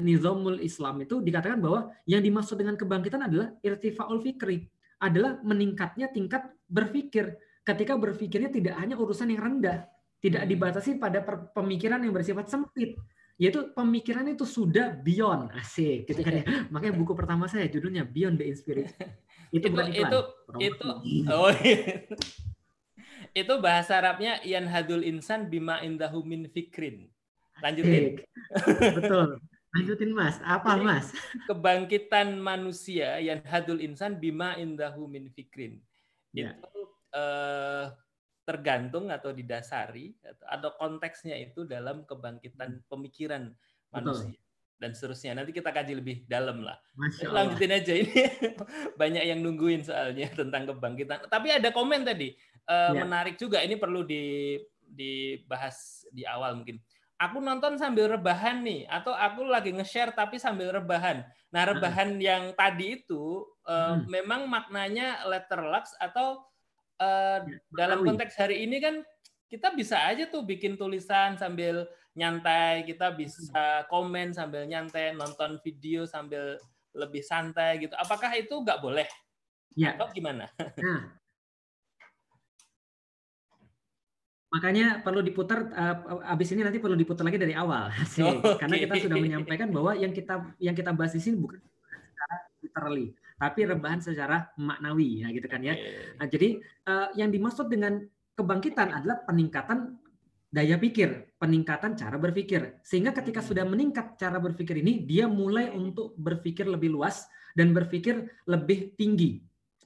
Nizamul Islam itu dikatakan bahwa yang dimaksud dengan kebangkitan adalah irtifaul fikri adalah meningkatnya tingkat berpikir ketika berpikirnya tidak hanya urusan yang rendah tidak hmm. dibatasi pada pemikiran yang bersifat sempit yaitu pemikiran itu sudah beyond. Asik gitu kan ya. Makanya buku pertama saya judulnya Beyond the Inspiration itu itu itu, itu oh iya. itu bahasa Arabnya Ian hadul insan bima indahu min fikrin. Lanjutin. Betul. Lanjutin Mas. Apa Jadi, Mas? Kebangkitan manusia yang hadul insan bima indahu min fikrin. Ya. Itu eh, tergantung atau didasari atau konteksnya itu dalam kebangkitan pemikiran manusia. Dan seterusnya. Nanti kita kaji lebih dalam lah. Lanjutin aja ini banyak yang nungguin soalnya tentang kebangkitan. Tapi ada komen tadi uh, ya. menarik juga. Ini perlu di dibahas di awal mungkin. Aku nonton sambil rebahan nih, atau aku lagi nge-share tapi sambil rebahan. Nah rebahan hmm. yang tadi itu uh, hmm. memang maknanya letter lux atau uh, dalam konteks hari ini kan kita bisa aja tuh bikin tulisan sambil nyantai, kita bisa komen sambil nyantai, nonton video sambil lebih santai gitu. Apakah itu nggak boleh? Ya. Atau gimana? Nah, makanya perlu diputar uh, abis ini nanti perlu diputar lagi dari awal sih oh, karena kita sudah menyampaikan bahwa yang kita yang kita bahas di sini bukan secara literally tapi rebahan secara maknawi ya gitu kan ya nah, jadi uh, yang dimaksud dengan kebangkitan adalah peningkatan daya pikir, peningkatan cara berpikir. Sehingga ketika hmm. sudah meningkat cara berpikir ini, dia mulai untuk berpikir lebih luas dan berpikir lebih tinggi.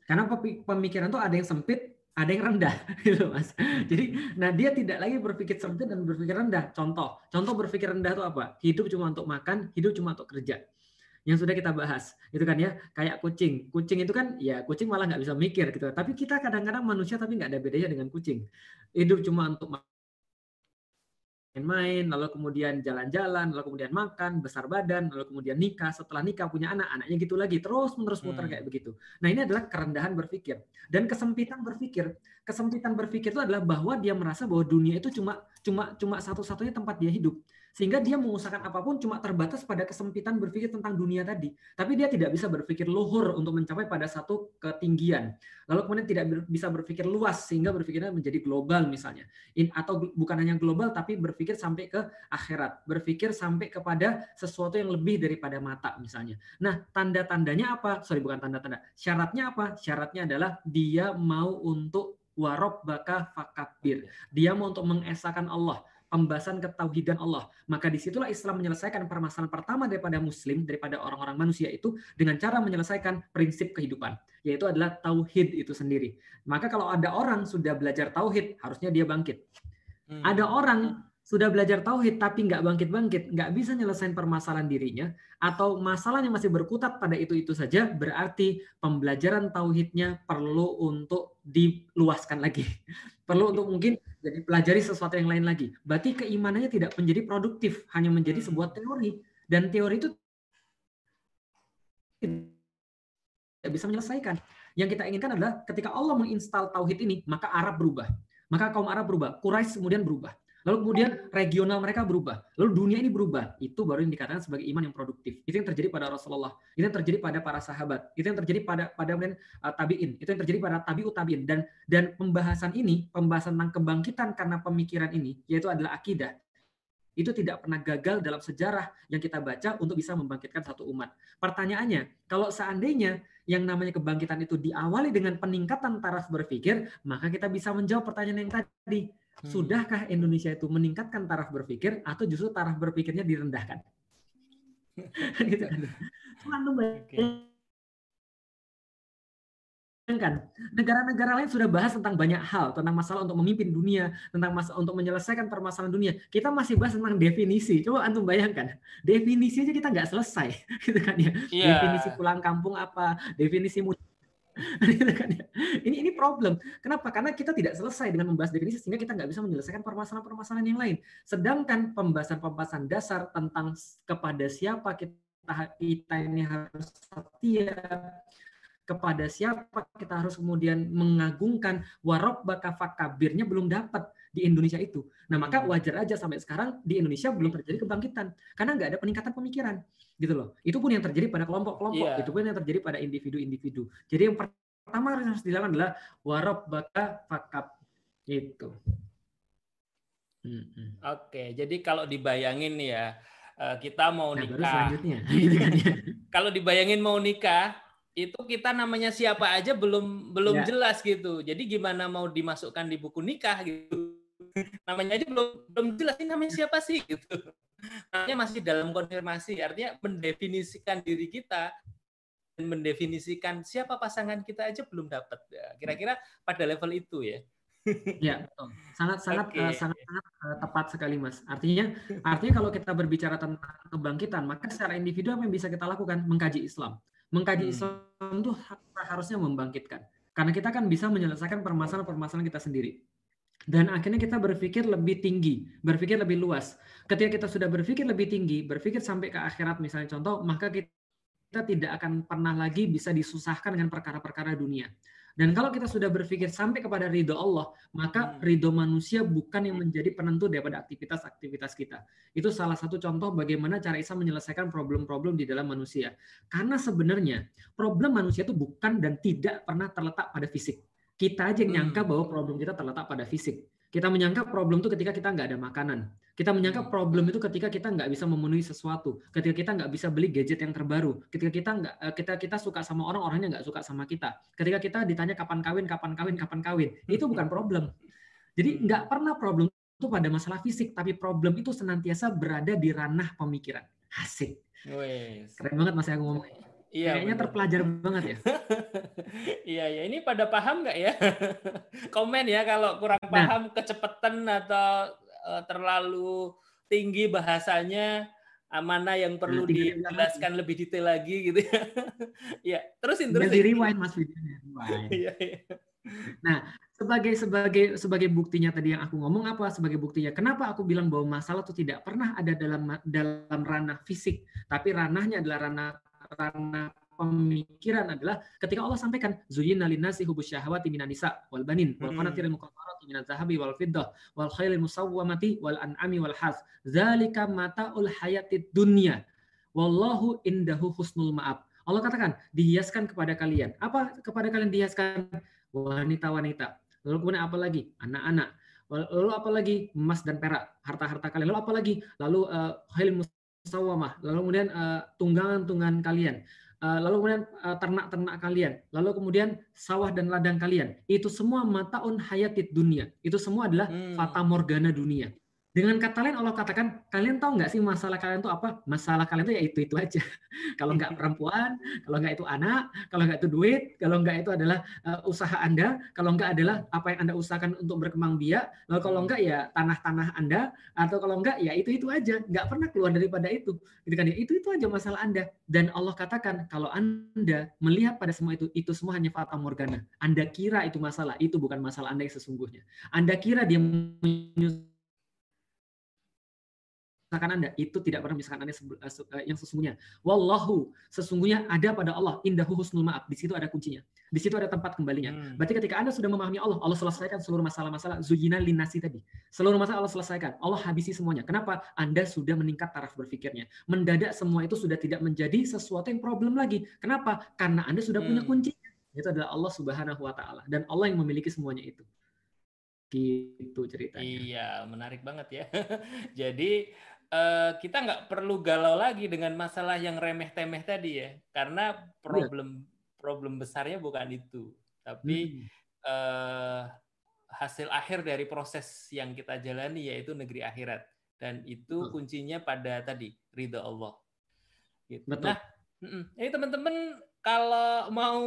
Karena pemikiran itu ada yang sempit, ada yang rendah, gitu mas. Jadi, nah dia tidak lagi berpikir sempit dan berpikir rendah. Contoh, contoh berpikir rendah itu apa? Hidup cuma untuk makan, hidup cuma untuk kerja. Yang sudah kita bahas, itu kan ya, kayak kucing. Kucing itu kan, ya kucing malah nggak bisa mikir gitu. Tapi kita kadang-kadang manusia tapi nggak ada bedanya dengan kucing. Hidup cuma untuk main-main, lalu kemudian jalan-jalan, lalu kemudian makan, besar badan, lalu kemudian nikah, setelah nikah punya anak, anaknya gitu lagi, terus menerus muter hmm. kayak begitu. Nah ini adalah kerendahan berpikir dan kesempitan berpikir. Kesempitan berpikir itu adalah bahwa dia merasa bahwa dunia itu cuma cuma cuma satu-satunya tempat dia hidup sehingga dia mengusahakan apa pun cuma terbatas pada kesempitan berpikir tentang dunia tadi. Tapi dia tidak bisa berpikir luhur untuk mencapai pada satu ketinggian. Lalu kemudian tidak bisa berpikir luas sehingga berpikirnya menjadi global misalnya. In, atau bukan hanya global tapi berpikir sampai ke akhirat, berpikir sampai kepada sesuatu yang lebih daripada mata misalnya. Nah, tanda-tandanya apa? Sorry, bukan tanda-tanda. Syaratnya apa? Syaratnya adalah dia mau untuk warob baka fakabir. Dia mau untuk mengesahkan Allah pembahasan ketauhidan Allah. Maka di situlah Islam menyelesaikan permasalahan pertama daripada Muslim, daripada orang-orang manusia itu dengan cara menyelesaikan prinsip kehidupan, yaitu adalah tauhid itu sendiri. Maka kalau ada orang sudah belajar tauhid, harusnya dia bangkit. Hmm. Ada orang sudah belajar tauhid tapi nggak bangkit-bangkit, nggak bisa nyelesain permasalahan dirinya, atau masalahnya masih berkutat pada itu-itu saja, berarti pembelajaran tauhidnya perlu untuk diluaskan lagi. perlu untuk mungkin jadi pelajari sesuatu yang lain lagi. Berarti keimanannya tidak menjadi produktif, hanya menjadi hmm. sebuah teori. Dan teori itu tidak bisa menyelesaikan. Yang kita inginkan adalah ketika Allah menginstal tauhid ini, maka Arab berubah. Maka kaum Arab berubah, Quraisy kemudian berubah. Lalu kemudian regional mereka berubah. Lalu dunia ini berubah. Itu baru yang dikatakan sebagai iman yang produktif. Itu yang terjadi pada Rasulullah. Itu yang terjadi pada para sahabat. Itu yang terjadi pada pada uh, tabiin. Itu yang terjadi pada tabiut tabiin. Dan dan pembahasan ini, pembahasan tentang kebangkitan karena pemikiran ini, yaitu adalah akidah. Itu tidak pernah gagal dalam sejarah yang kita baca untuk bisa membangkitkan satu umat. Pertanyaannya, kalau seandainya yang namanya kebangkitan itu diawali dengan peningkatan taraf berpikir, maka kita bisa menjawab pertanyaan yang tadi. Hmm. Sudahkah Indonesia itu meningkatkan taraf berpikir atau justru taraf berpikirnya direndahkan? gitu kan. okay kan negara-negara lain sudah bahas tentang banyak hal tentang masalah untuk memimpin dunia tentang masalah untuk menyelesaikan permasalahan dunia kita masih bahas tentang definisi coba antum bayangkan definisi aja kita nggak selesai gitu kan ya yeah. definisi pulang kampung apa definisi ya. ini ini problem kenapa karena kita tidak selesai dengan membahas definisi sehingga kita nggak bisa menyelesaikan permasalahan-permasalahan yang lain sedangkan pembahasan-pembahasan dasar tentang kepada siapa kita kita ini harus setia kepada siapa kita harus kemudian mengagungkan warok baka fakabirnya belum dapat di Indonesia itu. Nah maka hmm. wajar aja sampai sekarang di Indonesia belum terjadi kebangkitan karena nggak ada peningkatan pemikiran gitu loh. Itu pun yang terjadi pada kelompok-kelompok, yeah. itu pun yang terjadi pada individu-individu. Jadi yang pertama harus dilakukan adalah warok baka fakab itu. Hmm. Oke, jadi kalau dibayangin ya eh, kita mau nah, nikah. selanjutnya, gitu kan ya. kalau dibayangin mau nikah, itu kita namanya siapa aja belum belum ya. jelas gitu. Jadi gimana mau dimasukkan di buku nikah gitu. namanya aja belum belum jelas ini namanya siapa sih gitu. Namanya masih dalam konfirmasi, artinya mendefinisikan diri kita mendefinisikan siapa pasangan kita aja belum dapat. Ya, kira-kira pada level itu ya. Ya, betul. Sangat sangat okay. uh, eh, sangat sangat uh, tepat sekali, Mas. Artinya artinya kalau kita berbicara tentang kebangkitan, maka secara individu apa yang bisa kita lakukan? Mengkaji Islam. Mengkaji hmm. Islam itu harusnya membangkitkan. Karena kita kan bisa menyelesaikan permasalahan-permasalahan kita sendiri. Dan akhirnya kita berpikir lebih tinggi, berpikir lebih luas. Ketika kita sudah berpikir lebih tinggi, berpikir sampai ke akhirat misalnya contoh, maka kita tidak akan pernah lagi bisa disusahkan dengan perkara-perkara dunia. Dan kalau kita sudah berpikir sampai kepada ridho Allah, maka hmm. ridho manusia bukan yang menjadi penentu daripada aktivitas-aktivitas kita. Itu salah satu contoh bagaimana cara Isa menyelesaikan problem-problem di dalam manusia. Karena sebenarnya problem manusia itu bukan dan tidak pernah terletak pada fisik. Kita aja yang nyangka hmm. bahwa problem kita terletak pada fisik. Kita menyangka problem itu ketika kita nggak ada makanan. Kita menyangka hmm. problem itu ketika kita nggak bisa memenuhi sesuatu, ketika kita nggak bisa beli gadget yang terbaru, ketika kita nggak eh, kita kita suka sama orang orangnya nggak suka sama kita, ketika kita ditanya kapan kawin, kapan kawin, kapan kawin, itu bukan problem. Jadi hmm. nggak pernah problem itu pada masalah fisik, tapi problem itu senantiasa berada di ranah pemikiran. Asik. Keren banget mas aku ngomong. Iya, Kayaknya bener. terpelajar banget ya. iya, ya. Ini pada paham nggak ya? Komen ya kalau kurang nah. paham kecepatan atau uh, terlalu tinggi bahasanya ah, mana yang perlu nah, dijelaskan lebih detail lagi gitu ya. Iya, terusin terus. Jadi rewind Mas videonya. Iya, iya. Nah, sebagai sebagai sebagai buktinya tadi yang aku ngomong apa sebagai buktinya kenapa aku bilang bahwa masalah itu tidak pernah ada dalam dalam ranah fisik tapi ranahnya adalah ranah ranah pemikiran adalah ketika Allah sampaikan zuyyina linnasi hubus syahawati minan nisa wal banin wal hmm. qanatiril muqattarati minaz zahabi wal fiddah wal khailil musawwamati wal an'ami wal has zalika mataul hayatid dunya. Wallahu indahu husnul ma'ab. Allah katakan dihiaskan kepada kalian. Apa kepada kalian dihiaskan? Wanita-wanita. Lalu kemudian apa lagi? Anak-anak. Lalu apa lagi? Emas dan perak harta-harta kalian. Lalu apa lagi? Lalu uh, musawwamah lalu kemudian uh, tunggangan-tunggangan kalian Eh, lalu kemudian eh, ternak-ternak kalian, lalu kemudian sawah dan ladang kalian. Itu semua mataun hayatid dunia. Itu semua adalah hmm. fata morgana dunia. Dengan kata lain Allah katakan, kalian tahu nggak sih masalah kalian itu apa? Masalah kalian itu ya itu itu aja. kalau nggak perempuan, kalau nggak itu anak, kalau nggak itu duit, kalau nggak itu adalah uh, usaha anda, kalau nggak adalah apa yang anda usahakan untuk berkembang biak, lalu kalau nggak ya tanah-tanah anda, atau kalau nggak ya itu itu aja. Nggak pernah keluar daripada itu. Gitu kan ya? Itu itu aja masalah anda. Dan Allah katakan kalau anda melihat pada semua itu, itu semua hanya fata morgana. Anda kira itu masalah, itu bukan masalah anda yang sesungguhnya. Anda kira dia menyusul memisahkan Anda. Itu tidak pernah memisahkan Anda eh, eh, yang sesungguhnya. Wallahu, sesungguhnya ada pada Allah indahu husnul ma'ab. Di situ ada kuncinya. Di situ ada tempat kembalinya. Hmm. Berarti ketika Anda sudah memahami Allah, Allah selesaikan seluruh masalah-masalah zuyina linasi tadi. Seluruh masalah Allah selesaikan. Allah habisi semuanya. Kenapa? Anda sudah meningkat taraf berpikirnya. Mendadak semua itu sudah tidak menjadi sesuatu yang problem lagi. Kenapa? Karena Anda sudah hmm. punya kuncinya. Itu adalah Allah Subhanahu wa taala dan Allah yang memiliki semuanya itu. Gitu ceritanya. Iya, menarik banget ya. Jadi uh, kita nggak perlu galau lagi dengan masalah yang remeh temeh tadi ya karena problem problem besarnya bukan itu, tapi hmm. uh, hasil akhir dari proses yang kita jalani yaitu negeri akhirat dan itu kuncinya pada tadi ridho Allah. Gitu. Betul. Nah, ini teman-teman kalau mau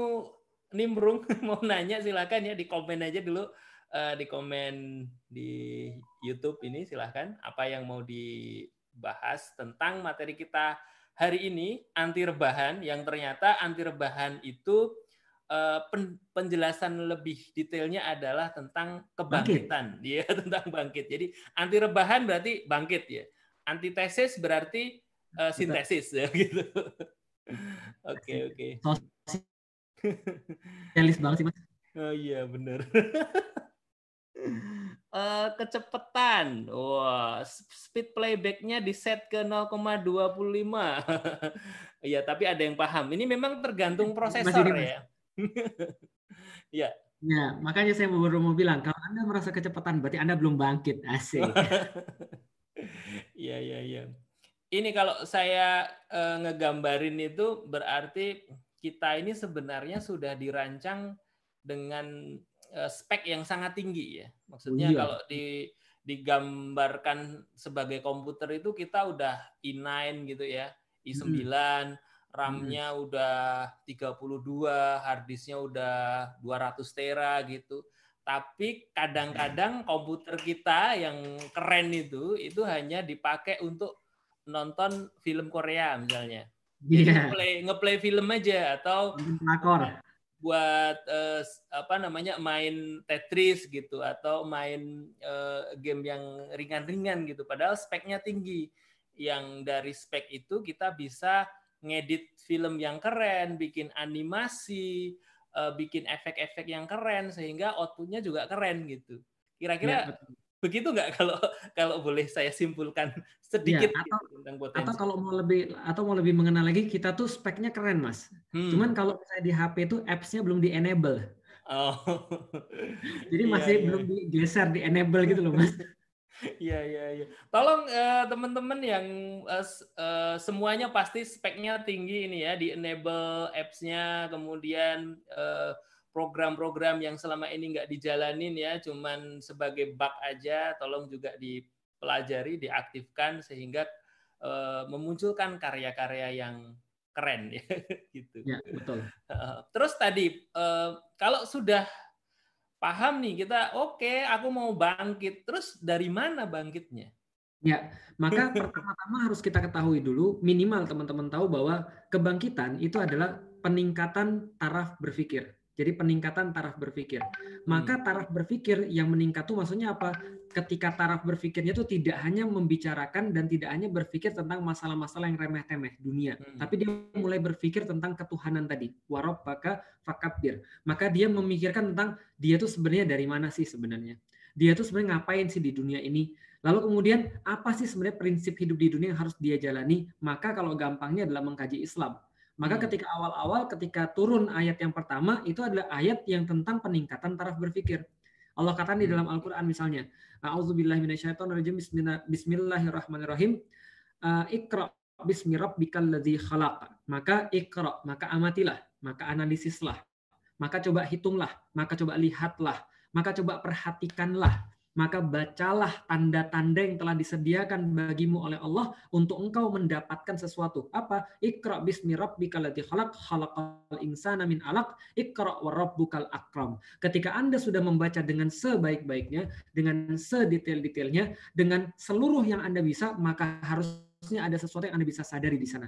nimbrung mau nanya silakan ya di komen aja dulu uh, di komen di YouTube ini silahkan apa yang mau dibahas tentang materi kita hari ini anti rebahan yang ternyata anti rebahan itu uh, penjelasan lebih detailnya adalah tentang kebangkitan. Bangkit. ya tentang bangkit. Jadi anti rebahan berarti bangkit ya. Antitesis berarti uh, sintesis ya gitu. Oke oke. Sosialis banget sih mas. Oh iya benar Uh, kecepatan, wah, speed playbacknya di set ke 0,25. Iya, tapi ada yang paham. Ini memang tergantung prosesor ya. ya. Ya, makanya saya baru mau bilang, kalau Anda merasa kecepatan, berarti Anda belum bangkit. Asik. Iya, iya, iya. Ini kalau saya uh, ngegambarin itu berarti kita ini sebenarnya sudah dirancang dengan spek yang sangat tinggi ya. Maksudnya oh, iya. kalau di digambarkan sebagai komputer itu kita udah i9 gitu ya, i9, hmm. RAM-nya hmm. udah 32, hard disk-nya udah 200 tera gitu. Tapi kadang-kadang komputer kita yang keren itu itu hanya dipakai untuk nonton film Korea misalnya. Jadi yeah. ngeplay, ngeplay film aja atau buat uh, apa namanya main Tetris gitu atau main uh, game yang ringan-ringan gitu. Padahal speknya tinggi. Yang dari spek itu kita bisa ngedit film yang keren bikin animasi uh, bikin efek-efek yang keren sehingga outputnya juga keren gitu. Kira-kira ya, Begitu nggak kalau kalau boleh saya simpulkan sedikit ya, atau, gitu tentang potensi. Atau kalau mau lebih atau mau lebih mengenal lagi, kita tuh speknya keren mas. Hmm. Cuman kalau saya di HP itu apps-nya belum di enable. Oh. Jadi iya, masih iya, belum digeser di enable gitu loh mas. Iya iya iya. Tolong uh, teman-teman yang uh, uh, semuanya pasti speknya tinggi ini ya di enable apps-nya, kemudian uh, program-program yang selama ini nggak dijalanin ya, cuman sebagai bug aja, tolong juga dipelajari, diaktifkan sehingga uh, memunculkan karya-karya yang keren ya gitu. Ya, betul. Terus tadi uh, kalau sudah paham nih kita, oke, okay, aku mau bangkit. Terus dari mana bangkitnya? Ya, maka pertama-tama harus kita ketahui dulu minimal teman-teman tahu bahwa kebangkitan itu adalah peningkatan taraf berpikir. Jadi peningkatan taraf berpikir. Maka hmm. taraf berpikir yang meningkat itu maksudnya apa? Ketika taraf berpikirnya itu tidak hanya membicarakan dan tidak hanya berpikir tentang masalah-masalah yang remeh-temeh dunia, hmm. tapi dia mulai berpikir tentang ketuhanan tadi. Warob baka fakabir. Maka dia memikirkan tentang dia tuh sebenarnya dari mana sih sebenarnya? Dia tuh sebenarnya ngapain sih di dunia ini? Lalu kemudian apa sih sebenarnya prinsip hidup di dunia yang harus dia jalani? Maka kalau gampangnya adalah mengkaji Islam maka hmm. ketika awal-awal ketika turun ayat yang pertama itu adalah ayat yang tentang peningkatan taraf berpikir. Allah katakan di hmm. dalam Al-Qur'an misalnya, A'udzubillahi minasyaitonirrajim bismillahirrahmanirrahim. Uh, Iqra bismi rabbikal ladzi khalaq. Maka ikra, maka amatilah, maka analisislah, maka coba hitunglah, maka coba lihatlah, maka coba perhatikanlah maka bacalah tanda-tanda yang telah disediakan bagimu oleh Allah untuk engkau mendapatkan sesuatu. Apa? Iqra bismi rabbikal ladzi khalaq khalaqal insana min 'alaq iqra wa rabbukal akram. Ketika Anda sudah membaca dengan sebaik-baiknya, dengan sedetail-detailnya, dengan seluruh yang Anda bisa, maka harusnya ada sesuatu yang Anda bisa sadari di sana.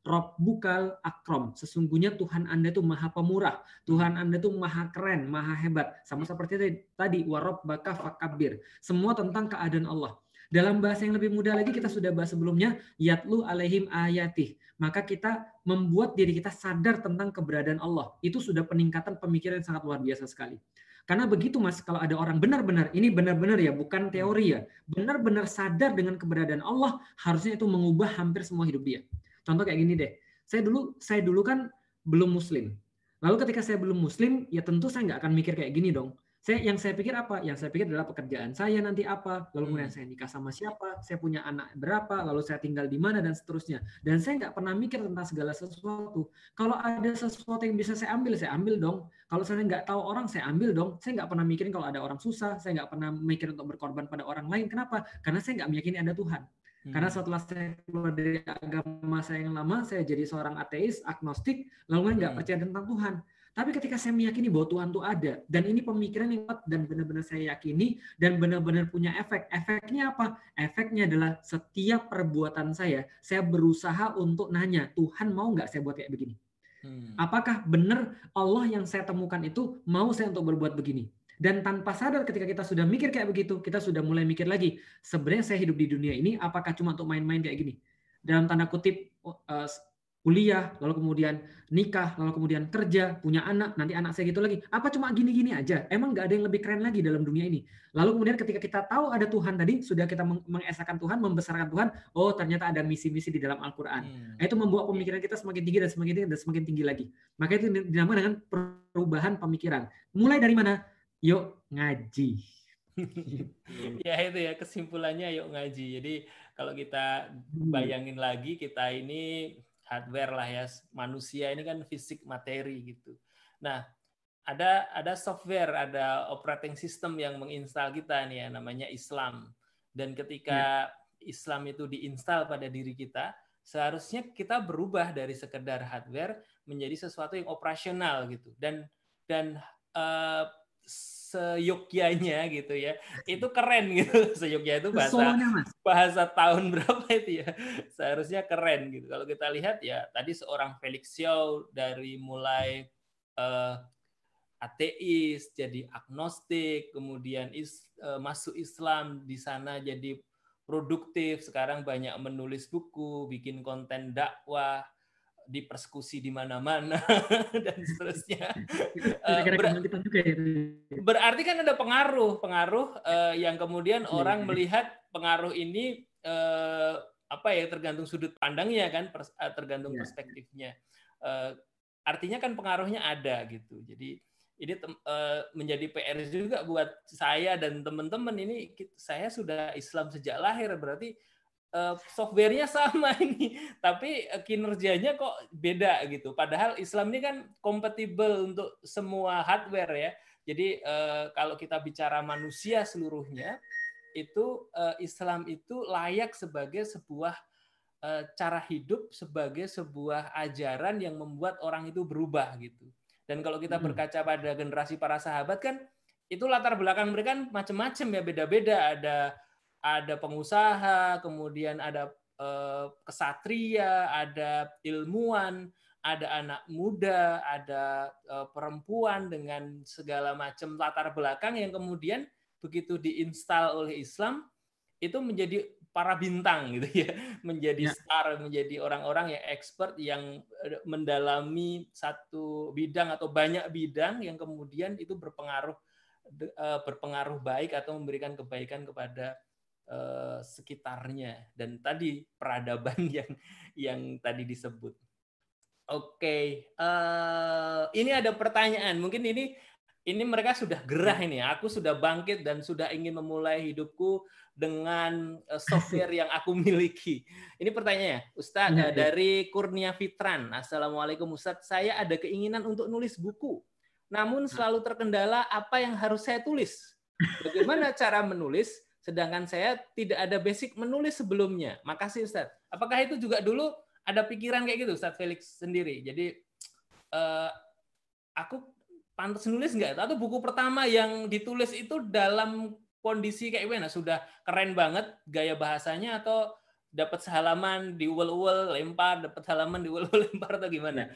Rob bukal akrom. Sesungguhnya Tuhan Anda itu maha pemurah. Tuhan Anda itu maha keren, maha hebat. Sama seperti tadi, warob baka fakabir. Semua tentang keadaan Allah. Dalam bahasa yang lebih mudah lagi kita sudah bahas sebelumnya, yatlu alaihim ayatih. Maka kita membuat diri kita sadar tentang keberadaan Allah. Itu sudah peningkatan pemikiran yang sangat luar biasa sekali. Karena begitu mas, kalau ada orang benar-benar, ini benar-benar ya, bukan teori ya, benar-benar sadar dengan keberadaan Allah, harusnya itu mengubah hampir semua hidup dia. Contoh kayak gini deh. Saya dulu saya dulu kan belum muslim. Lalu ketika saya belum muslim, ya tentu saya nggak akan mikir kayak gini dong. Saya yang saya pikir apa? Yang saya pikir adalah pekerjaan saya nanti apa, lalu kemudian hmm. saya nikah sama siapa, saya punya anak berapa, lalu saya tinggal di mana dan seterusnya. Dan saya nggak pernah mikir tentang segala sesuatu. Kalau ada sesuatu yang bisa saya ambil, saya ambil dong. Kalau saya nggak tahu orang, saya ambil dong. Saya nggak pernah mikirin kalau ada orang susah, saya nggak pernah mikir untuk berkorban pada orang lain. Kenapa? Karena saya nggak meyakini ada Tuhan. Hmm. Karena setelah saya keluar dari agama saya yang lama, saya jadi seorang ateis, agnostik, lalu nggak hmm. percaya tentang Tuhan. Tapi ketika saya meyakini bahwa Tuhan itu ada, dan ini pemikiran yang kuat dan benar-benar saya yakini, dan benar-benar punya efek. Efeknya apa? Efeknya adalah setiap perbuatan saya, saya berusaha untuk nanya, Tuhan mau nggak saya buat kayak begini? Hmm. Apakah benar Allah yang saya temukan itu mau saya untuk berbuat begini? Dan tanpa sadar ketika kita sudah mikir kayak begitu, kita sudah mulai mikir lagi, sebenarnya saya hidup di dunia ini apakah cuma untuk main-main kayak gini? Dalam tanda kutip, uh, kuliah, lalu kemudian nikah, lalu kemudian kerja, punya anak, nanti anak saya gitu lagi. Apa cuma gini-gini aja? Emang nggak ada yang lebih keren lagi dalam dunia ini? Lalu kemudian ketika kita tahu ada Tuhan tadi, sudah kita mengesahkan Tuhan, membesarkan Tuhan, oh ternyata ada misi-misi di dalam Al-Quran. Hmm. Nah, itu membuat pemikiran kita semakin tinggi dan semakin tinggi dan semakin tinggi lagi. Maka itu dinamakan dengan perubahan pemikiran. Mulai dari mana? Yuk ngaji. ya itu ya kesimpulannya yuk ngaji. Jadi kalau kita hmm. bayangin lagi kita ini hardware lah ya manusia ini kan fisik materi gitu. Nah ada ada software ada operating system yang menginstal kita nih ya namanya Islam dan ketika ya. Islam itu diinstal pada diri kita seharusnya kita berubah dari sekedar hardware menjadi sesuatu yang operasional gitu dan dan uh, seyogyanya gitu ya. Itu keren gitu. Seyogya itu bahasa bahasa tahun berapa itu ya? Seharusnya keren gitu. Kalau kita lihat ya tadi seorang Felix Xiao dari mulai uh, ateis jadi agnostik kemudian is, uh, masuk Islam di sana jadi produktif sekarang banyak menulis buku bikin konten dakwah dipersekusi di mana-mana dan seterusnya. uh, ber ya, berarti kan ada pengaruh, pengaruh uh, yang kemudian ya, orang ya. melihat pengaruh ini uh, apa ya tergantung sudut pandangnya kan, pers tergantung ya. perspektifnya. Uh, artinya kan pengaruhnya ada gitu. Jadi ini uh, menjadi PR juga buat saya dan teman-teman ini saya sudah Islam sejak lahir berarti softwarenya sama ini, tapi uh, kinerjanya kok beda gitu. Padahal Islam ini kan kompatibel untuk semua hardware ya. Jadi uh, kalau kita bicara manusia seluruhnya, itu Islam itu layak sebagai sebuah cara hidup, sebagai sebuah ajaran yang membuat orang itu berubah gitu. Dan kalau kita berkaca pada generasi para sahabat kan, itu latar belakang mereka kan macam-macam ya, beda-beda. Ada ada pengusaha, kemudian ada eh, kesatria, ada ilmuwan, ada anak muda, ada eh, perempuan dengan segala macam latar belakang yang kemudian begitu diinstal oleh Islam itu menjadi para bintang gitu ya, menjadi ya. star, menjadi orang-orang yang expert yang eh, mendalami satu bidang atau banyak bidang yang kemudian itu berpengaruh berpengaruh baik atau memberikan kebaikan kepada Eh, sekitarnya dan tadi peradaban yang yang tadi disebut. Oke, okay. uh, eh, ini ada pertanyaan. Mungkin ini ini mereka sudah gerah ini. Aku sudah bangkit dan sudah ingin memulai hidupku dengan uh, software yang aku miliki. Ini pertanyaannya, Ustadz ya, dari Kurnia Fitran. Assalamualaikum Ustadz, saya ada keinginan untuk nulis buku. Namun selalu terkendala apa yang harus saya tulis. Bagaimana cara menulis? Sedangkan saya tidak ada basic menulis sebelumnya. Makasih Ustaz. Apakah itu juga dulu ada pikiran kayak gitu Ustaz Felix sendiri? Jadi uh, aku pantas nulis nggak? Atau buku pertama yang ditulis itu dalam kondisi kayak gimana? Sudah keren banget gaya bahasanya atau dapat sehalaman di uwel lempar, dapat halaman di uwel lempar atau gimana?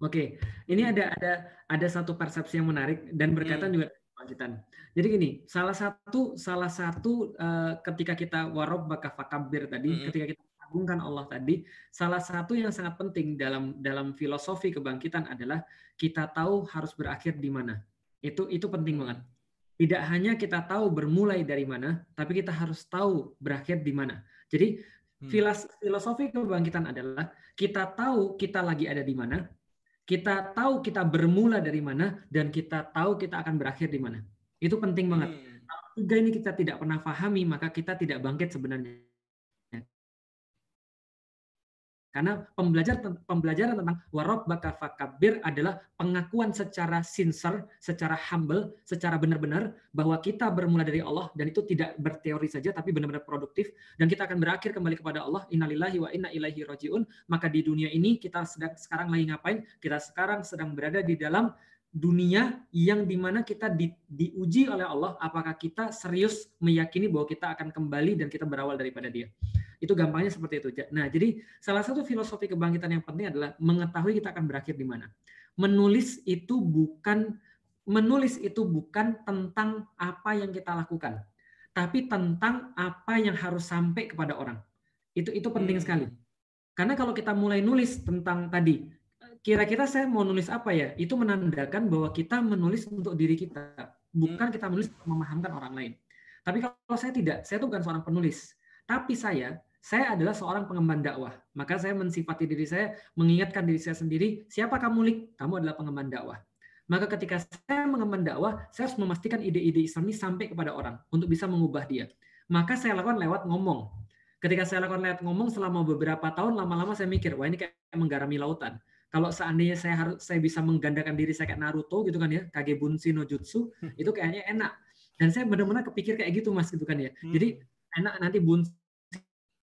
Oke, ini ada ada ada satu persepsi yang menarik dan berkaitan hmm. juga kebangkitan. Jadi gini, salah satu salah satu uh, ketika kita warob baka fakabir tadi, mm-hmm. ketika kita agungkan Allah tadi, salah satu yang sangat penting dalam dalam filosofi kebangkitan adalah kita tahu harus berakhir di mana. Itu itu penting banget. Tidak hanya kita tahu bermulai dari mana, tapi kita harus tahu berakhir di mana. Jadi hmm. filosofi kebangkitan adalah kita tahu kita lagi ada di mana, kita tahu kita bermula dari mana, dan kita tahu kita akan berakhir di mana. Itu penting banget. Hmm. Kalau tiga ini kita tidak pernah pahami, maka kita tidak bangkit sebenarnya. Karena pembelajaran pembelajaran tentang warob fakabir adalah pengakuan secara sincere, secara humble, secara benar-benar bahwa kita bermula dari Allah dan itu tidak berteori saja tapi benar-benar produktif dan kita akan berakhir kembali kepada Allah innalillahi wa inna ilaihi rajiun. Maka di dunia ini kita sedang sekarang lagi ngapain? Kita sekarang sedang berada di dalam dunia yang di mana kita di, diuji oleh Allah apakah kita serius meyakini bahwa kita akan kembali dan kita berawal daripada dia itu gampangnya seperti itu nah jadi salah satu filosofi kebangkitan yang penting adalah mengetahui kita akan berakhir di mana menulis itu bukan menulis itu bukan tentang apa yang kita lakukan tapi tentang apa yang harus sampai kepada orang itu itu penting hmm. sekali karena kalau kita mulai nulis tentang tadi kira-kira saya mau nulis apa ya? Itu menandakan bahwa kita menulis untuk diri kita, bukan kita menulis untuk memahamkan orang lain. Tapi kalau saya tidak, saya itu bukan seorang penulis. Tapi saya, saya adalah seorang pengemban dakwah. Maka saya mensifati diri saya, mengingatkan diri saya sendiri, siapa kamu, Lik? Kamu adalah pengemban dakwah. Maka ketika saya mengemban dakwah, saya harus memastikan ide-ide Islam ini sampai kepada orang untuk bisa mengubah dia. Maka saya lakukan lewat ngomong. Ketika saya lakukan lewat ngomong selama beberapa tahun, lama-lama saya mikir, wah ini kayak menggarami lautan kalau seandainya saya harus saya bisa menggandakan diri saya kayak Naruto gitu kan ya Kage Bunshin no Jutsu hmm. itu kayaknya enak dan saya benar-benar kepikir kayak gitu mas gitu kan ya hmm. jadi enak nanti Bunshin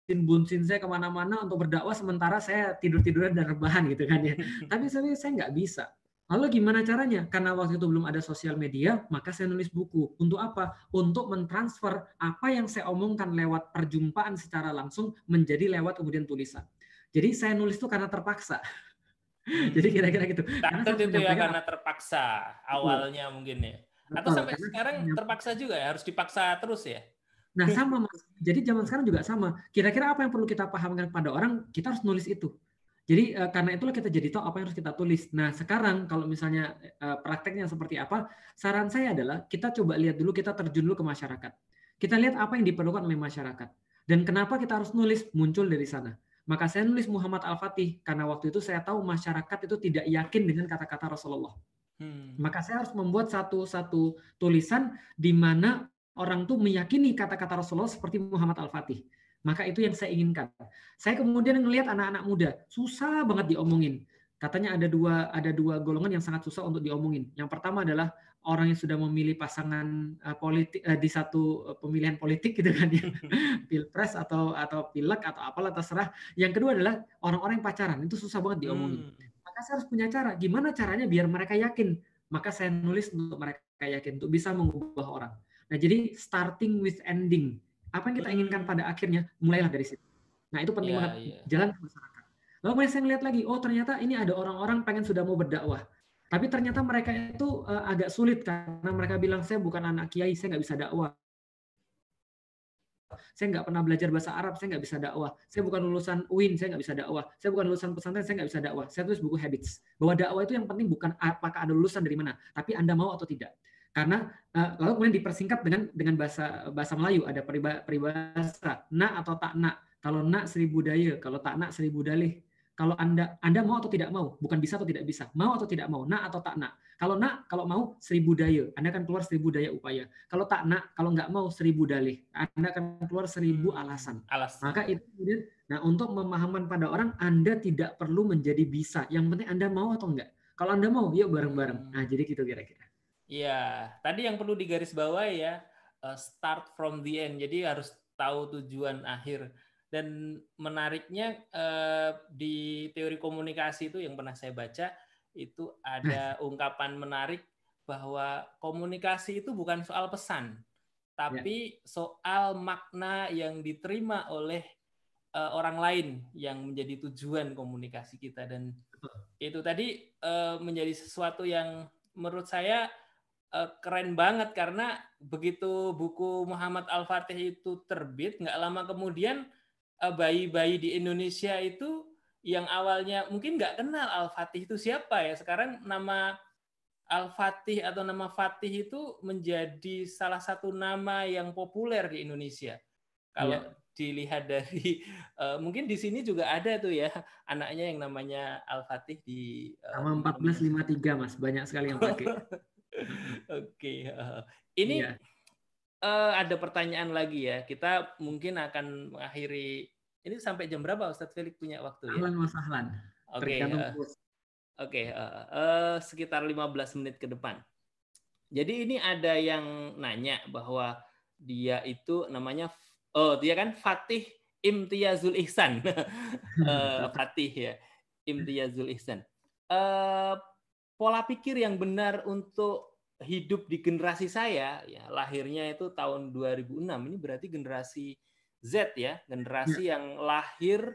Bunshin saya ke mana-mana untuk berdakwah sementara saya tidur tiduran dan rebahan gitu kan ya tapi saya saya nggak bisa Lalu gimana caranya? Karena waktu itu belum ada sosial media, maka saya nulis buku. Untuk apa? Untuk mentransfer apa yang saya omongkan lewat perjumpaan secara langsung menjadi lewat kemudian tulisan. Jadi saya nulis itu karena terpaksa. Jadi kira-kira gitu. Takut itu ya karena terpaksa awalnya mungkin ya. Atau sampai sekarang terpaksa juga ya, harus dipaksa terus ya. Nah sama mas. Jadi zaman sekarang juga sama. Kira-kira apa yang perlu kita pahamkan pada orang, kita harus nulis itu. Jadi uh, karena itulah kita jadi tahu apa yang harus kita tulis. Nah sekarang kalau misalnya uh, prakteknya seperti apa, saran saya adalah kita coba lihat dulu, kita terjun dulu ke masyarakat. Kita lihat apa yang diperlukan oleh masyarakat. Dan kenapa kita harus nulis muncul dari sana. Maka saya nulis Muhammad Al-Fatih karena waktu itu saya tahu masyarakat itu tidak yakin dengan kata-kata Rasulullah. Hmm. Maka saya harus membuat satu-satu tulisan di mana orang tuh meyakini kata-kata Rasulullah seperti Muhammad Al-Fatih. Maka itu yang saya inginkan. Saya kemudian melihat anak-anak muda susah banget diomongin. Katanya ada dua ada dua golongan yang sangat susah untuk diomongin. Yang pertama adalah orang yang sudah memilih pasangan uh, politik uh, di satu uh, pemilihan politik gitu kan ya pilpres atau atau pilek atau apalah terserah yang kedua adalah orang-orang yang pacaran itu susah banget diomongin hmm. maka saya harus punya cara gimana caranya biar mereka yakin maka saya nulis untuk mereka yakin untuk bisa mengubah orang nah jadi starting with ending apa yang kita inginkan pada akhirnya mulailah dari situ nah itu penting yeah, banget yeah. jalan ke masyarakat lalu kemudian saya ngeliat lagi oh ternyata ini ada orang-orang pengen sudah mau berdakwah tapi ternyata mereka itu uh, agak sulit karena mereka bilang saya bukan anak kiai, saya nggak bisa dakwah. Saya nggak pernah belajar bahasa Arab, saya nggak bisa dakwah. Saya bukan lulusan UIN, saya nggak bisa dakwah. Saya bukan lulusan pesantren, saya nggak bisa dakwah. Saya tulis buku Habits. Bahwa dakwah itu yang penting bukan apakah ada lulusan dari mana, tapi Anda mau atau tidak. Karena uh, lalu kemudian dipersingkat dengan dengan bahasa bahasa Melayu ada peribahasa nak atau tak nak. Kalau nak seribu daya, kalau tak nak seribu dalih kalau Anda Anda mau atau tidak mau, bukan bisa atau tidak bisa, mau atau tidak mau, nak atau tak nak. Kalau nak, kalau mau seribu daya, Anda akan keluar seribu daya upaya. Kalau tak nak, kalau nggak mau seribu dalih, Anda akan keluar seribu hmm, alasan. alasan. Maka itu kemudian, nah untuk memahamkan pada orang, Anda tidak perlu menjadi bisa. Yang penting Anda mau atau enggak. Kalau Anda mau, yuk bareng-bareng. Nah, jadi gitu kira-kira. Iya, tadi yang perlu digarisbawahi ya, eh, start from the end. Jadi harus tahu tujuan akhir dan menariknya eh, di teori komunikasi itu yang pernah saya baca itu ada ungkapan menarik bahwa komunikasi itu bukan soal pesan, tapi ya. soal makna yang diterima oleh uh, orang lain yang menjadi tujuan komunikasi kita dan itu tadi uh, menjadi sesuatu yang menurut saya keren banget karena begitu buku Muhammad Al Fatih itu terbit nggak lama kemudian Eh, bayi-bayi di Indonesia itu yang awalnya mungkin nggak kenal Al-Fatih itu siapa ya. Sekarang nama Al-Fatih atau nama Fatih itu menjadi salah satu nama yang populer di Indonesia. Kalau ya. dilihat dari uh, mungkin di sini juga ada tuh ya anaknya yang namanya Al-Fatih di uh, nama 1453 Mas, banyak sekali yang pakai. Oke. Uh, ini iya. uh, ada pertanyaan lagi ya. Kita mungkin akan mengakhiri ini sampai jam berapa Ustadz Felix punya waktu ya? Ahlan wasahlan. Oke. Okay, uh, Oke, okay, uh, uh, sekitar 15 menit ke depan. Jadi ini ada yang nanya bahwa dia itu namanya oh dia kan Fatih Imtiazul Ihsan. uh, Fatih ya. Imtiazul Ihsan. Uh, pola pikir yang benar untuk hidup di generasi saya ya lahirnya itu tahun 2006 ini berarti generasi Z ya generasi ya. yang lahir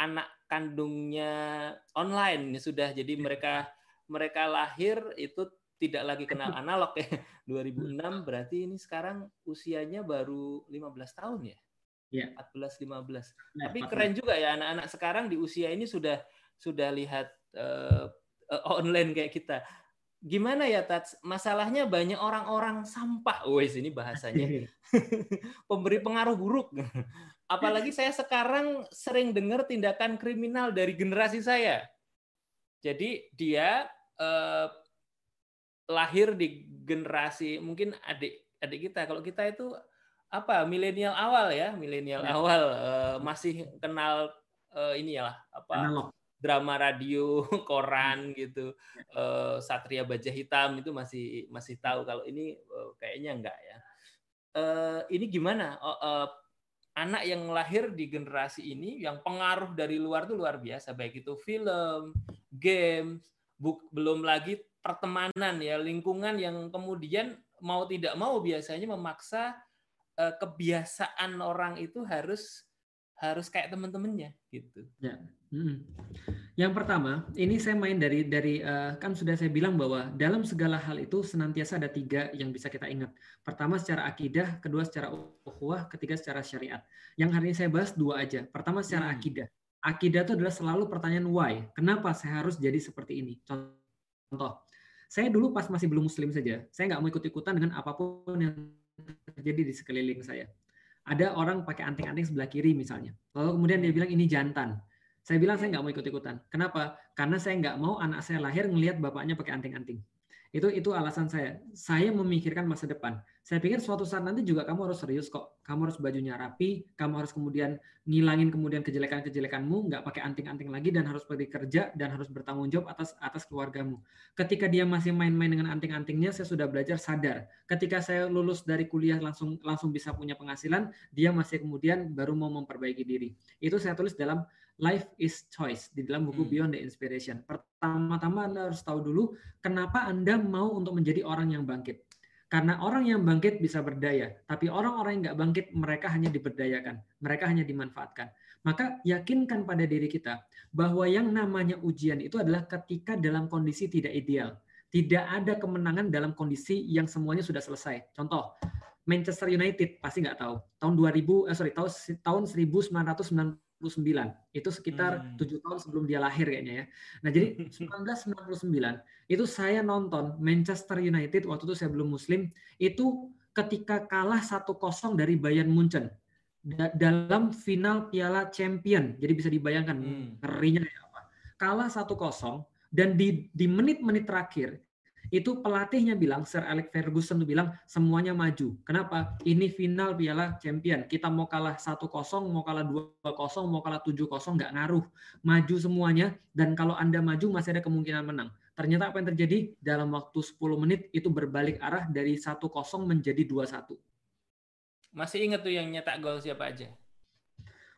anak kandungnya online ini sudah jadi ya. mereka mereka lahir itu tidak lagi kenal analog ya 2006 berarti ini sekarang usianya baru 15 tahun ya Ya. 14 15. Ya, Tapi keren juga ya anak-anak sekarang di usia ini sudah sudah lihat uh, online kayak kita gimana ya Tats? Masalahnya banyak orang-orang sampah. Wes ini bahasanya. Pemberi pengaruh buruk. Apalagi saya sekarang sering dengar tindakan kriminal dari generasi saya. Jadi dia eh, lahir di generasi mungkin adik adik kita. Kalau kita itu apa milenial awal ya, milenial ya. awal eh, masih kenal eh, ini ya apa Analog drama radio, koran gitu, uh, Satria Baja Hitam itu masih masih tahu kalau ini uh, kayaknya enggak ya. Uh, ini gimana? Uh, uh, anak yang lahir di generasi ini yang pengaruh dari luar tuh luar biasa, baik itu film, games, buk, belum lagi pertemanan ya, lingkungan yang kemudian mau tidak mau biasanya memaksa uh, kebiasaan orang itu harus harus kayak teman-temannya gitu. Ya. Hmm. Yang pertama, ini saya main dari dari uh, kan sudah saya bilang bahwa dalam segala hal itu senantiasa ada tiga yang bisa kita ingat. Pertama secara akidah, kedua secara ukhuwah, ketiga secara syariat. Yang hari ini saya bahas dua aja. Pertama secara hmm. akidah. Akidah itu adalah selalu pertanyaan why. Kenapa saya harus jadi seperti ini? Contoh, saya dulu pas masih belum muslim saja, saya nggak mau ikut-ikutan dengan apa pun yang terjadi di sekeliling saya ada orang pakai anting-anting sebelah kiri misalnya. Lalu kemudian dia bilang ini jantan. Saya bilang saya nggak mau ikut-ikutan. Kenapa? Karena saya nggak mau anak saya lahir ngelihat bapaknya pakai anting-anting. Itu itu alasan saya. Saya memikirkan masa depan. Saya pikir suatu saat nanti juga kamu harus serius kok. Kamu harus bajunya rapi, kamu harus kemudian ngilangin kemudian kejelekan-kejelekanmu, nggak pakai anting-anting lagi dan harus pergi kerja dan harus bertanggung jawab atas atas keluargamu. Ketika dia masih main-main dengan anting-antingnya, saya sudah belajar sadar. Ketika saya lulus dari kuliah langsung langsung bisa punya penghasilan, dia masih kemudian baru mau memperbaiki diri. Itu saya tulis dalam Life is Choice di dalam buku hmm. Beyond the Inspiration. Pertama-tama Anda harus tahu dulu kenapa Anda mau untuk menjadi orang yang bangkit. Karena orang yang bangkit bisa berdaya, tapi orang-orang yang nggak bangkit mereka hanya diberdayakan, mereka hanya dimanfaatkan. Maka yakinkan pada diri kita bahwa yang namanya ujian itu adalah ketika dalam kondisi tidak ideal. Tidak ada kemenangan dalam kondisi yang semuanya sudah selesai. Contoh, Manchester United pasti nggak tahu. Tahun 2000, eh, sorry, tahun tahun 1990 itu sekitar hmm. tujuh hmm. tahun sebelum dia lahir kayaknya ya. Nah jadi 1999 itu saya nonton Manchester United waktu itu saya belum Muslim itu ketika kalah satu kosong dari Bayern Munchen dalam final Piala Champion. Jadi bisa dibayangkan hmm. ngerinya apa. Kalah satu kosong dan di di menit-menit terakhir itu pelatihnya bilang Sir Alex Ferguson bilang semuanya maju. Kenapa? Ini final Piala Champion. Kita mau kalah 1-0, mau kalah 2-0, mau kalah 7-0 nggak ngaruh. Maju semuanya dan kalau Anda maju masih ada kemungkinan menang. Ternyata apa yang terjadi? Dalam waktu 10 menit itu berbalik arah dari 1-0 menjadi 2-1. Masih ingat tuh yang nyetak gol siapa aja?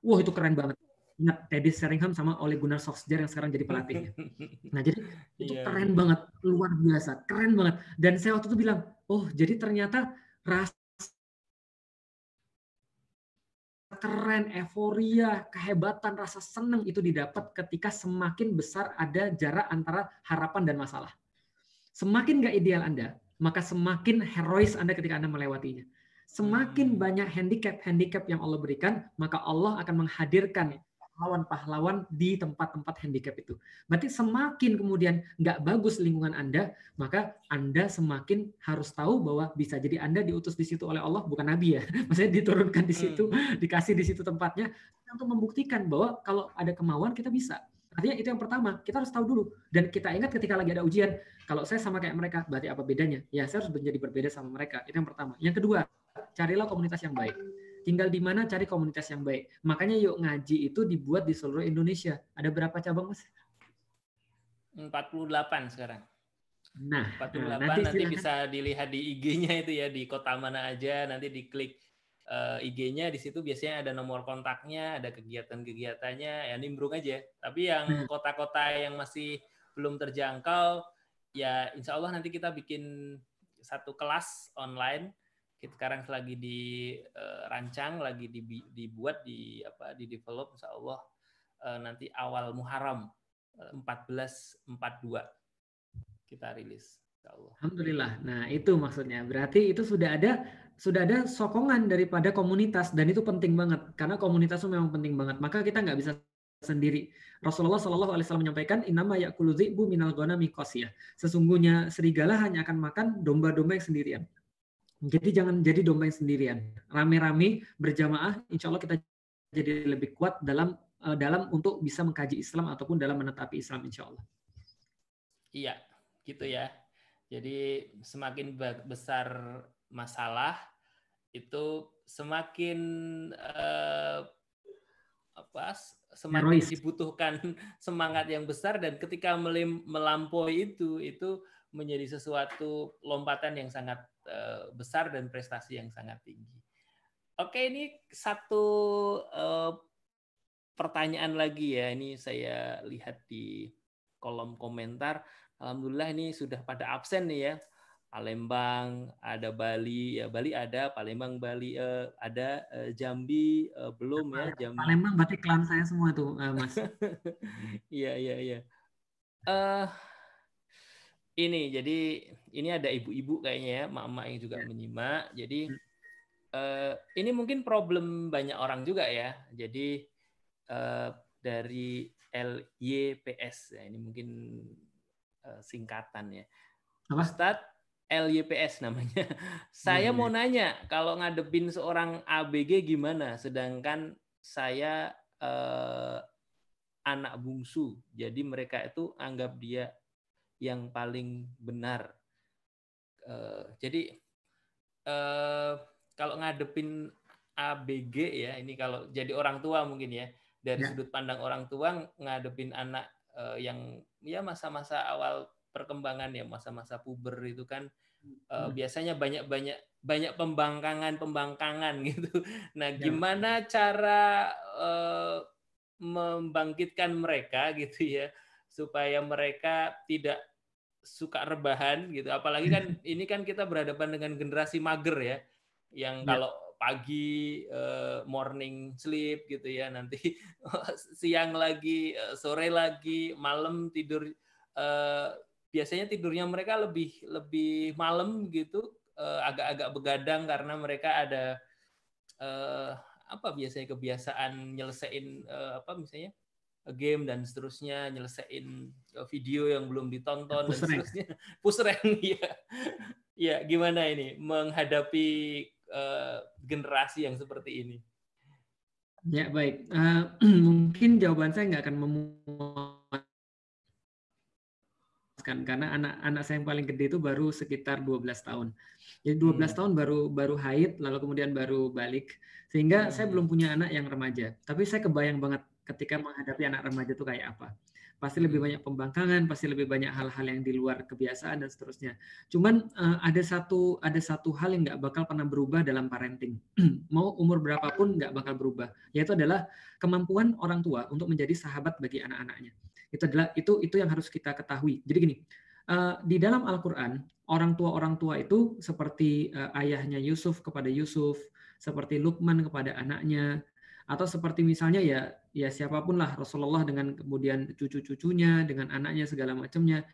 Wah, itu keren banget ingat Teddy Sheringham sama Ole Gunnar Solskjaer yang sekarang jadi pelatihnya. Nah jadi itu yeah. keren banget, luar biasa, keren banget. Dan saya waktu itu bilang, oh jadi ternyata rasa keren, euforia, kehebatan, rasa senang itu didapat ketika semakin besar ada jarak antara harapan dan masalah. Semakin nggak ideal Anda, maka semakin herois Anda ketika Anda melewatinya. Semakin hmm. banyak handicap-handicap yang Allah berikan, maka Allah akan menghadirkan pahlawan-pahlawan di tempat-tempat handicap itu. Berarti semakin kemudian nggak bagus lingkungan Anda, maka Anda semakin harus tahu bahwa bisa jadi Anda diutus di situ oleh Allah, bukan Nabi ya. Maksudnya diturunkan di situ, hmm. dikasih di situ tempatnya, untuk membuktikan bahwa kalau ada kemauan kita bisa. Artinya itu yang pertama, kita harus tahu dulu. Dan kita ingat ketika lagi ada ujian, kalau saya sama kayak mereka, berarti apa bedanya? Ya, saya harus menjadi berbeda sama mereka. Itu yang pertama. Yang kedua, carilah komunitas yang baik. Tinggal di mana cari komunitas yang baik. Makanya yuk ngaji itu dibuat di seluruh Indonesia. Ada berapa cabang, Mas? 48 sekarang. Nah, 48 nah, nanti, nanti bisa dilihat di IG-nya itu ya di kota mana aja nanti diklik uh, eh, IG-nya di situ biasanya ada nomor kontaknya, ada kegiatan-kegiatannya, ya nimbrung aja. Tapi yang hmm. kota-kota yang masih belum terjangkau, ya insya Allah nanti kita bikin satu kelas online. Kita sekarang lagi dirancang, uh, lagi dibuat, di apa, di develop, insya Allah uh, nanti awal Muharram 1442 kita rilis. Alhamdulillah. Nah, itu maksudnya. Berarti itu sudah ada sudah ada sokongan daripada komunitas dan itu penting banget karena komunitas itu memang penting banget. Maka kita nggak bisa sendiri. Rasulullah Shallallahu Alaihi Wasallam menyampaikan, Inama yakulu bu minal ghanami ya. Sesungguhnya serigala hanya akan makan domba-domba yang sendirian. Jadi jangan jadi domba yang sendirian. Rame-rame berjamaah, insya Allah kita jadi lebih kuat dalam eh, dalam untuk bisa mengkaji Islam ataupun dalam menetapi Islam insya Allah. Iya, gitu ya. Jadi semakin besar masalah itu semakin uh, apa semakin Herois. dibutuhkan semangat yang besar dan ketika melampaui itu itu menjadi sesuatu lompatan yang sangat uh, besar dan prestasi yang sangat tinggi. Oke, ini satu uh, pertanyaan lagi ya. Ini saya lihat di kolom komentar. Alhamdulillah ini sudah pada absen nih ya. Palembang, ada Bali, ya Bali ada, Palembang Bali uh, ada, uh, Jambi uh, belum ya. Jambi. Palembang berarti klan saya semua tuh, uh, Mas. Iya iya iya. Uh, ini jadi ini ada ibu-ibu kayaknya ya, mak-mak yang juga ya. menyimak. Jadi uh, ini mungkin problem banyak orang juga ya. Jadi uh, dari LYPS ya, ini mungkin uh, singkatan ya. Apa? Ustadz LYPS namanya. Saya hmm. mau nanya, kalau ngadepin seorang ABG gimana? Sedangkan saya eh, anak bungsu, jadi mereka itu anggap dia yang paling benar. Eh, jadi eh, kalau ngadepin ABG ya, ini kalau jadi orang tua mungkin ya, dari ya. sudut pandang orang tua ngadepin anak eh, yang ya masa-masa awal perkembangan ya masa-masa puber itu kan uh, biasanya banyak banyak banyak pembangkangan pembangkangan gitu. Nah, ya. gimana cara uh, membangkitkan mereka gitu ya supaya mereka tidak suka rebahan gitu. Apalagi kan ini kan kita berhadapan dengan generasi mager ya yang ya. kalau pagi uh, morning sleep gitu ya nanti siang lagi sore lagi malam tidur uh, biasanya tidurnya mereka lebih lebih malam gitu eh, agak-agak begadang karena mereka ada uh, apa biasanya kebiasaan nyelesain uh, apa misalnya game dan seterusnya nyelesain video yang belum ditonton push dan seterusnya push rank ya ya gimana ini menghadapi uh, generasi yang seperti ini ya baik uh, mungkin jawaban saya nggak akan memuat kan karena anak-anak saya yang paling gede itu baru sekitar 12 tahun. Jadi 12 hmm. tahun baru baru haid lalu kemudian baru balik sehingga hmm. saya belum punya anak yang remaja. Tapi saya kebayang banget ketika menghadapi anak remaja itu kayak apa. Pasti lebih hmm. banyak pembangkangan, pasti lebih banyak hal-hal yang di luar kebiasaan dan seterusnya. Cuman uh, ada satu ada satu hal yang nggak bakal pernah berubah dalam parenting. Mau umur berapapun nggak bakal berubah, yaitu adalah kemampuan orang tua untuk menjadi sahabat bagi anak-anaknya itu adalah itu itu yang harus kita ketahui. Jadi gini, uh, di dalam Al-Qur'an orang tua orang tua itu seperti uh, ayahnya Yusuf kepada Yusuf, seperti Lukman kepada anaknya, atau seperti misalnya ya ya siapa pun lah Rasulullah dengan kemudian cucu-cucunya dengan anaknya segala macamnya.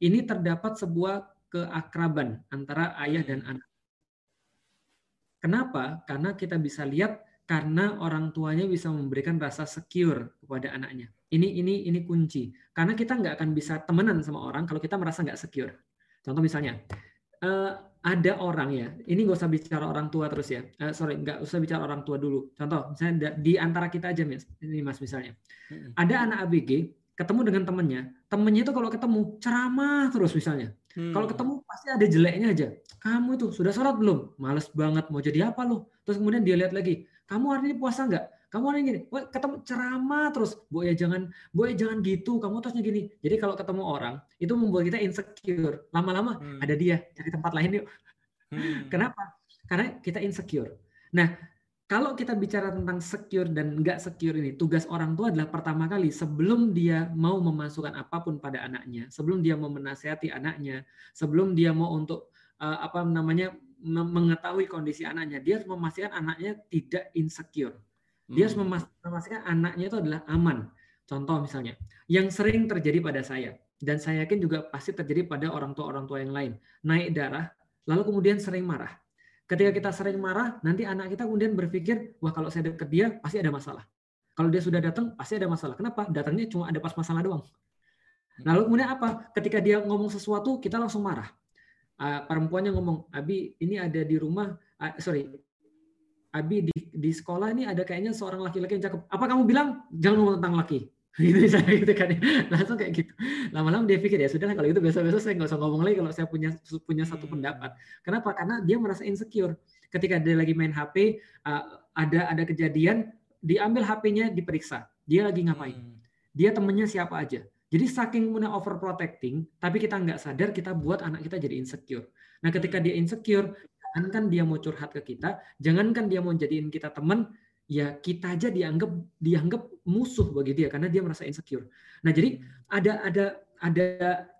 Ini terdapat sebuah keakraban antara ayah dan anak. Kenapa? Karena kita bisa lihat karena orang tuanya bisa memberikan rasa secure kepada anaknya. Ini ini ini kunci. Karena kita nggak akan bisa temenan sama orang kalau kita merasa nggak secure. Contoh misalnya, uh, ada orang ya, ini nggak usah bicara orang tua terus ya. Uh, sorry, nggak usah bicara orang tua dulu. Contoh, misalnya di antara kita aja, mas, ini mas misalnya, ada anak ABG ketemu dengan temennya, temennya itu kalau ketemu ceramah terus misalnya. Hmm. Kalau ketemu pasti ada jeleknya aja. Kamu itu sudah sholat belum? Males banget mau jadi apa lo? Terus kemudian dia lihat lagi, kamu hari ini puasa nggak? Kamu ini gini, ketemu ceramah terus, bu ya jangan, bu ya jangan gitu, kamu terusnya gini. Jadi kalau ketemu orang itu membuat kita insecure. Lama-lama hmm. ada dia cari tempat lain yuk. Hmm. Kenapa? Karena kita insecure. Nah, kalau kita bicara tentang secure dan nggak secure ini, tugas orang tua adalah pertama kali sebelum dia mau memasukkan apa pun pada anaknya, sebelum dia mau menasehati anaknya, sebelum dia mau untuk uh, apa namanya mengetahui kondisi anaknya, dia harus memastikan anaknya tidak insecure. Dia harus hmm. memastikan anaknya itu adalah aman. Contoh misalnya, yang sering terjadi pada saya dan saya yakin juga pasti terjadi pada orang tua orang tua yang lain, naik darah, lalu kemudian sering marah Ketika kita sering marah, nanti anak kita kemudian berpikir, wah kalau saya deket dia pasti ada masalah. Kalau dia sudah datang pasti ada masalah. Kenapa? Datangnya cuma ada pas masalah doang. Lalu kemudian apa? Ketika dia ngomong sesuatu, kita langsung marah. Uh, perempuannya ngomong, Abi ini ada di rumah, uh, sorry, Abi di, di sekolah ini ada kayaknya seorang laki-laki yang cakep. Apa kamu bilang? Jangan ngomong tentang laki. gitu misalnya gitu kan langsung kayak gitu lama-lama dia pikir ya sudah kalau itu biasa-biasa saya nggak usah ngomong lagi kalau saya punya punya satu hmm. pendapat kenapa karena dia merasa insecure ketika dia lagi main HP uh, ada ada kejadian diambil HP-nya diperiksa dia lagi ngapain hmm. dia temennya siapa aja jadi saking punya overprotecting tapi kita nggak sadar kita buat anak kita jadi insecure nah ketika hmm. dia insecure jangankan dia mau curhat ke kita jangankan dia mau jadiin kita teman ya kita aja dianggap dianggap musuh bagi dia karena dia merasa insecure. Nah, jadi ada ada ada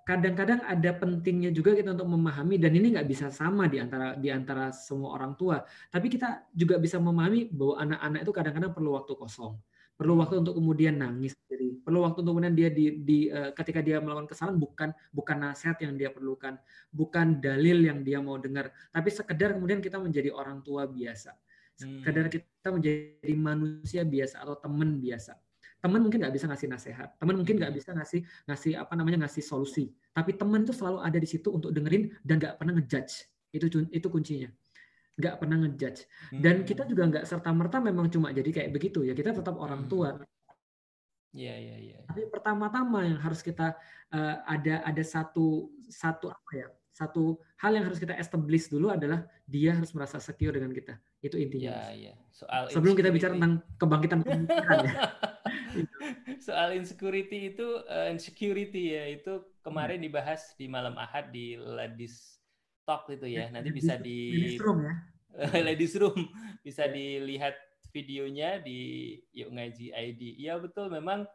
kadang-kadang ada pentingnya juga kita untuk memahami dan ini nggak bisa sama di antara di antara semua orang tua. Tapi kita juga bisa memahami bahwa anak-anak itu kadang-kadang perlu waktu kosong, perlu waktu untuk kemudian nangis. Jadi perlu waktu untuk kemudian dia di, di uh, ketika dia melakukan kesalahan bukan bukan nasihat yang dia perlukan, bukan dalil yang dia mau dengar, tapi sekedar kemudian kita menjadi orang tua biasa Kadang hmm. kita menjadi manusia biasa atau teman biasa. Teman mungkin nggak bisa ngasih nasihat, teman mungkin nggak hmm. bisa ngasih ngasih apa namanya ngasih solusi. Tapi teman itu selalu ada di situ untuk dengerin dan nggak pernah ngejudge. Itu itu kuncinya nggak pernah ngejudge dan kita hmm. juga nggak serta merta memang cuma jadi kayak begitu ya kita tetap orang tua Iya iya iya. Tapi pertama-tama yang harus kita uh, ada ada satu satu apa ya satu hal yang harus kita establish dulu adalah dia harus merasa secure dengan kita. Itu intinya. Ya, ya. Soal Sebelum kita bicara tentang kebangkitan pemikiran ya. Soal insecurity itu uh, insecurity ya itu kemarin hmm. dibahas di malam Ahad di Ladies Talk itu ya. Nanti bisa di Ladies Room ya. Ladies Room bisa dilihat videonya di Yuk Ngaji ID. Iya betul memang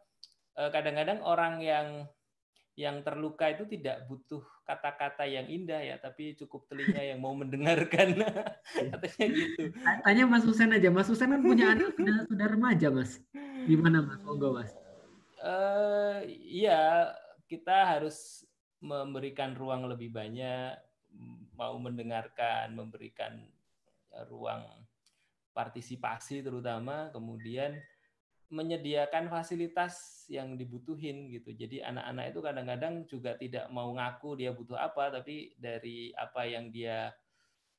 eh, kadang-kadang orang yang yang terluka itu tidak butuh kata-kata yang indah ya, tapi cukup telinga yang mau mendengarkan. Katanya gitu. Tanya Mas Husen aja. Mas Husen kan punya anak sudah, sudah remaja, Mas. Gimana Mas? Monggo, Mas. Uh, iya, kita harus memberikan ruang lebih banyak, mau mendengarkan, memberikan ruang partisipasi terutama, kemudian menyediakan fasilitas yang dibutuhin gitu. Jadi anak-anak itu kadang-kadang juga tidak mau ngaku dia butuh apa, tapi dari apa yang dia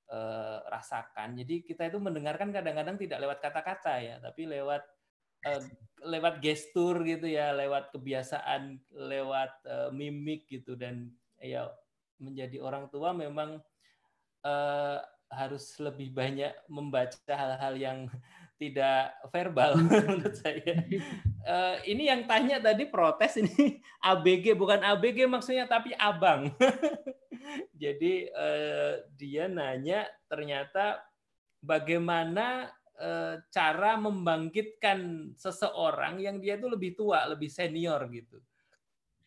eh, rasakan. Jadi kita itu mendengarkan kadang-kadang tidak lewat kata-kata ya, tapi lewat eh, lewat gestur gitu ya, lewat kebiasaan, lewat eh, mimik gitu dan ya menjadi orang tua memang eh, harus lebih banyak membaca hal-hal yang tidak verbal menurut saya. Uh, ini yang tanya tadi protes ini ABG bukan ABG maksudnya tapi abang. Jadi uh, dia nanya ternyata bagaimana uh, cara membangkitkan seseorang yang dia itu lebih tua, lebih senior gitu.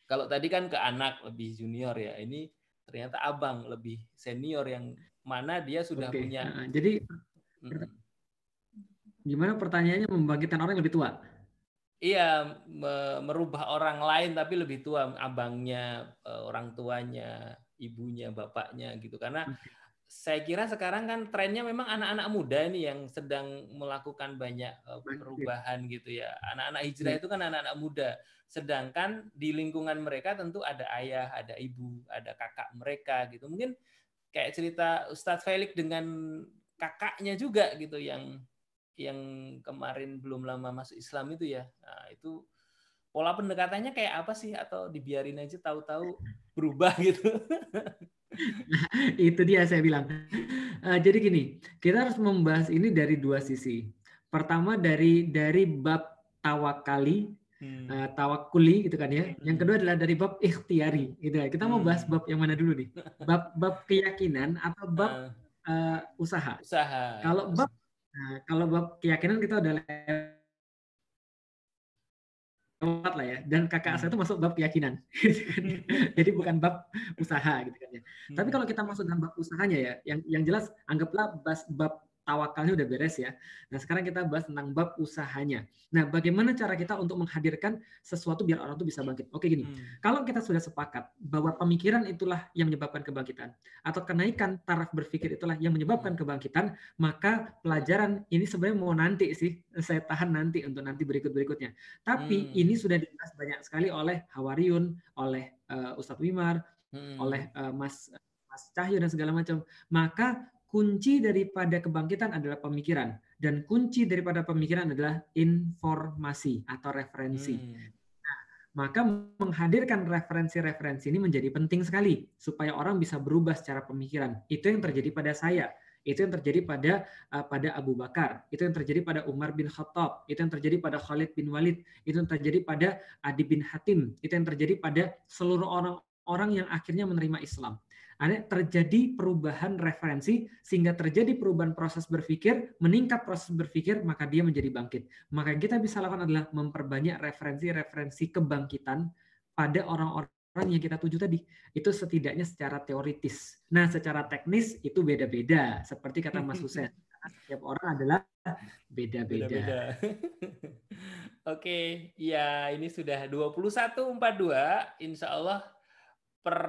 Kalau tadi kan ke anak lebih junior ya, ini ternyata abang lebih senior yang mana dia sudah okay. punya. Nah, jadi Gimana pertanyaannya membangkitkan orang yang lebih tua? Iya, merubah orang lain tapi lebih tua, abangnya, eh, orang tuanya, ibunya, bapaknya gitu. Karena saya kira sekarang kan trennya memang anak-anak muda ini yang sedang melakukan banyak eh, perubahan gitu ya. Anak-anak hijrah itu kan anak-anak muda. Sedangkan di lingkungan mereka tentu ada ayah, ada ibu, ada kakak mereka gitu. Mungkin kayak cerita Ustadz Felix dengan kakaknya juga gitu yang yang kemarin belum lama masuk Islam itu ya, nah, itu pola pendekatannya kayak apa sih atau dibiarin aja tahu-tahu berubah gitu? Nah, itu dia saya bilang. Uh, jadi gini, kita harus membahas ini dari dua sisi. Pertama dari dari bab tawakali, hmm. uh, tawakuli gitu kan ya. Yang kedua adalah dari bab ikhtiari gitu ya. Kita mau bahas hmm. bab yang mana dulu nih? Bab bab keyakinan atau bab uh, usaha? Usaha. Kalau bab nah, kalau bab keyakinan kita udah lewat lah ya. Dan kakak saya itu masuk bab keyakinan. Gitu kan. Jadi bukan bab usaha gitu kan ya. Tapi kalau kita masuk dalam bab usahanya ya, yang yang jelas anggaplah bab tawakalnya udah beres ya. Nah, sekarang kita bahas tentang bab usahanya. Nah, bagaimana cara kita untuk menghadirkan sesuatu biar orang itu bisa bangkit? Oke gini, hmm. kalau kita sudah sepakat bahwa pemikiran itulah yang menyebabkan kebangkitan atau kenaikan taraf berpikir itulah yang menyebabkan kebangkitan, maka pelajaran ini sebenarnya mau nanti sih, saya tahan nanti untuk nanti berikut-berikutnya. Tapi hmm. ini sudah dibahas banyak sekali oleh Hawariun, oleh uh, Ustadz Wimar, hmm. oleh uh, Mas Mas Cahyo dan segala macam. Maka kunci daripada kebangkitan adalah pemikiran dan kunci daripada pemikiran adalah informasi atau referensi. Hmm. Nah, maka menghadirkan referensi-referensi ini menjadi penting sekali supaya orang bisa berubah secara pemikiran. Itu yang terjadi pada saya. Itu yang terjadi pada uh, pada Abu Bakar, itu yang terjadi pada Umar bin Khattab, itu yang terjadi pada Khalid bin Walid, itu yang terjadi pada Adi bin Hatim, itu yang terjadi pada seluruh orang-orang yang akhirnya menerima Islam ada terjadi perubahan referensi sehingga terjadi perubahan proses berpikir, meningkat proses berpikir, maka dia menjadi bangkit. Maka yang kita bisa lakukan adalah memperbanyak referensi-referensi kebangkitan pada orang-orang yang kita tuju tadi. Itu setidaknya secara teoritis. Nah, secara teknis itu beda-beda. Seperti kata Mas Husen. setiap orang adalah beda-beda. Oke, ya ini sudah 21.42. Insya Allah per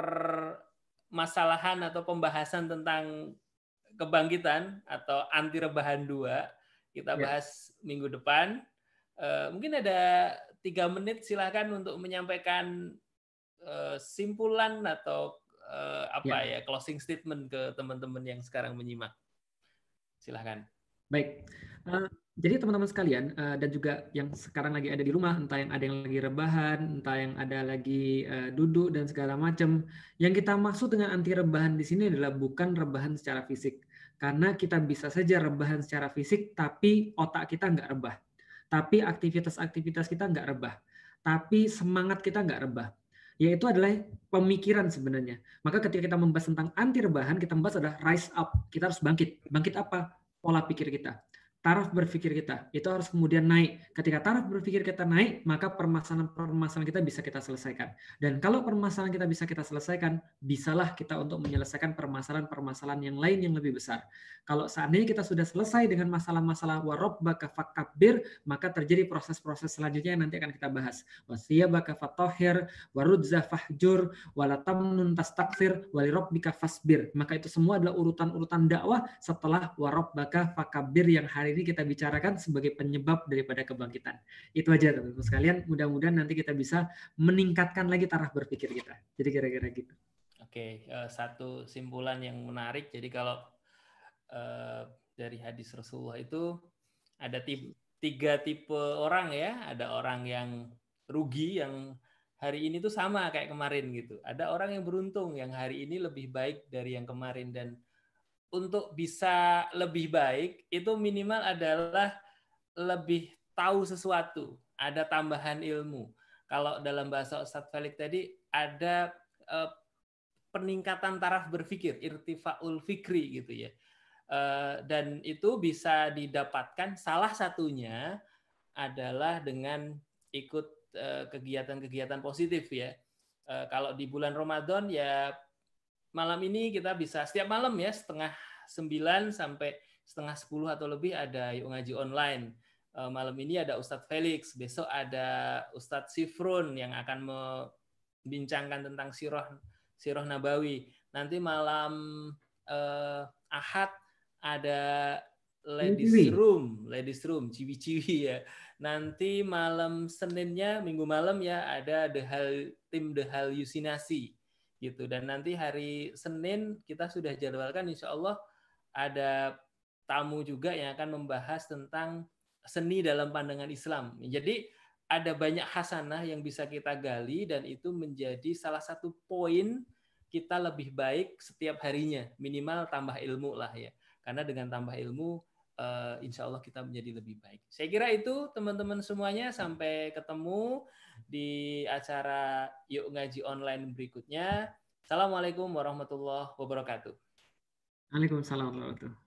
masalahan atau pembahasan tentang kebangkitan atau anti rebahan dua kita ya. bahas ya. minggu depan. Uh, mungkin ada tiga menit silahkan untuk menyampaikan uh, simpulan atau uh, apa ya. ya closing statement ke teman-teman yang sekarang menyimak. Silahkan. Baik. Uh, jadi teman-teman sekalian uh, dan juga yang sekarang lagi ada di rumah, entah yang ada yang lagi rebahan, entah yang ada lagi uh, duduk dan segala macam, yang kita maksud dengan anti rebahan di sini adalah bukan rebahan secara fisik, karena kita bisa saja rebahan secara fisik, tapi otak kita nggak rebah, tapi aktivitas-aktivitas kita nggak rebah, tapi semangat kita nggak rebah yaitu adalah pemikiran sebenarnya. Maka ketika kita membahas tentang anti rebahan, kita membahas adalah rise up. Kita harus bangkit. Bangkit apa? Pola pikir kita taraf berpikir kita itu harus kemudian naik. Ketika taraf berpikir kita naik, maka permasalahan-permasalahan kita bisa kita selesaikan. Dan kalau permasalahan kita bisa kita selesaikan, bisalah kita untuk menyelesaikan permasalahan-permasalahan yang lain yang lebih besar. Kalau seandainya kita sudah selesai dengan masalah-masalah baka fakabir, maka terjadi proses-proses selanjutnya yang nanti akan kita bahas. baka fatohir, warudza fahjur, walatamnun tastakfir, walirobbika fasbir. Maka itu semua adalah urutan-urutan dakwah setelah baka fakabir yang hari ini kita bicarakan sebagai penyebab daripada kebangkitan. Itu aja teman-teman sekalian. Mudah-mudahan nanti kita bisa meningkatkan lagi taraf berpikir kita. Jadi kira-kira gitu. Oke, uh, satu simpulan yang menarik. Jadi kalau uh, dari hadis Rasulullah itu ada tiga tipe orang ya. Ada orang yang rugi yang hari ini tuh sama kayak kemarin gitu. Ada orang yang beruntung yang hari ini lebih baik dari yang kemarin dan untuk bisa lebih baik itu minimal adalah lebih tahu sesuatu, ada tambahan ilmu. Kalau dalam bahasa Ustadz Felix tadi ada eh, peningkatan taraf berpikir, irtifaul fikri gitu ya. Eh, dan itu bisa didapatkan salah satunya adalah dengan ikut eh, kegiatan-kegiatan positif ya. Kalau di bulan Ramadan ya malam ini kita bisa setiap malam ya setengah sembilan sampai setengah sepuluh atau lebih ada yuk ngaji online. Eh, malam ini ada Ustadz Felix, besok ada Ustadz Sifrun yang akan membincangkan tentang sirah sirah Nabawi. Nanti malam eh, Ahad ada ladies room, ladies room, ciwi-ciwi ya. Nanti malam Seninnya, Minggu malam ya ada the hal tim the halusinasi gitu. Dan nanti hari Senin kita sudah jadwalkan insya Allah ada tamu juga yang akan membahas tentang seni dalam pandangan Islam. Jadi ada banyak hasanah yang bisa kita gali dan itu menjadi salah satu poin kita lebih baik setiap harinya. Minimal tambah ilmu lah ya. Karena dengan tambah ilmu uh, insya Allah kita menjadi lebih baik. Saya kira itu teman-teman semuanya. Sampai ketemu di acara yuk ngaji online berikutnya. Assalamualaikum warahmatullahi wabarakatuh. Waalaikumsalam warahmatullahi wabarakatuh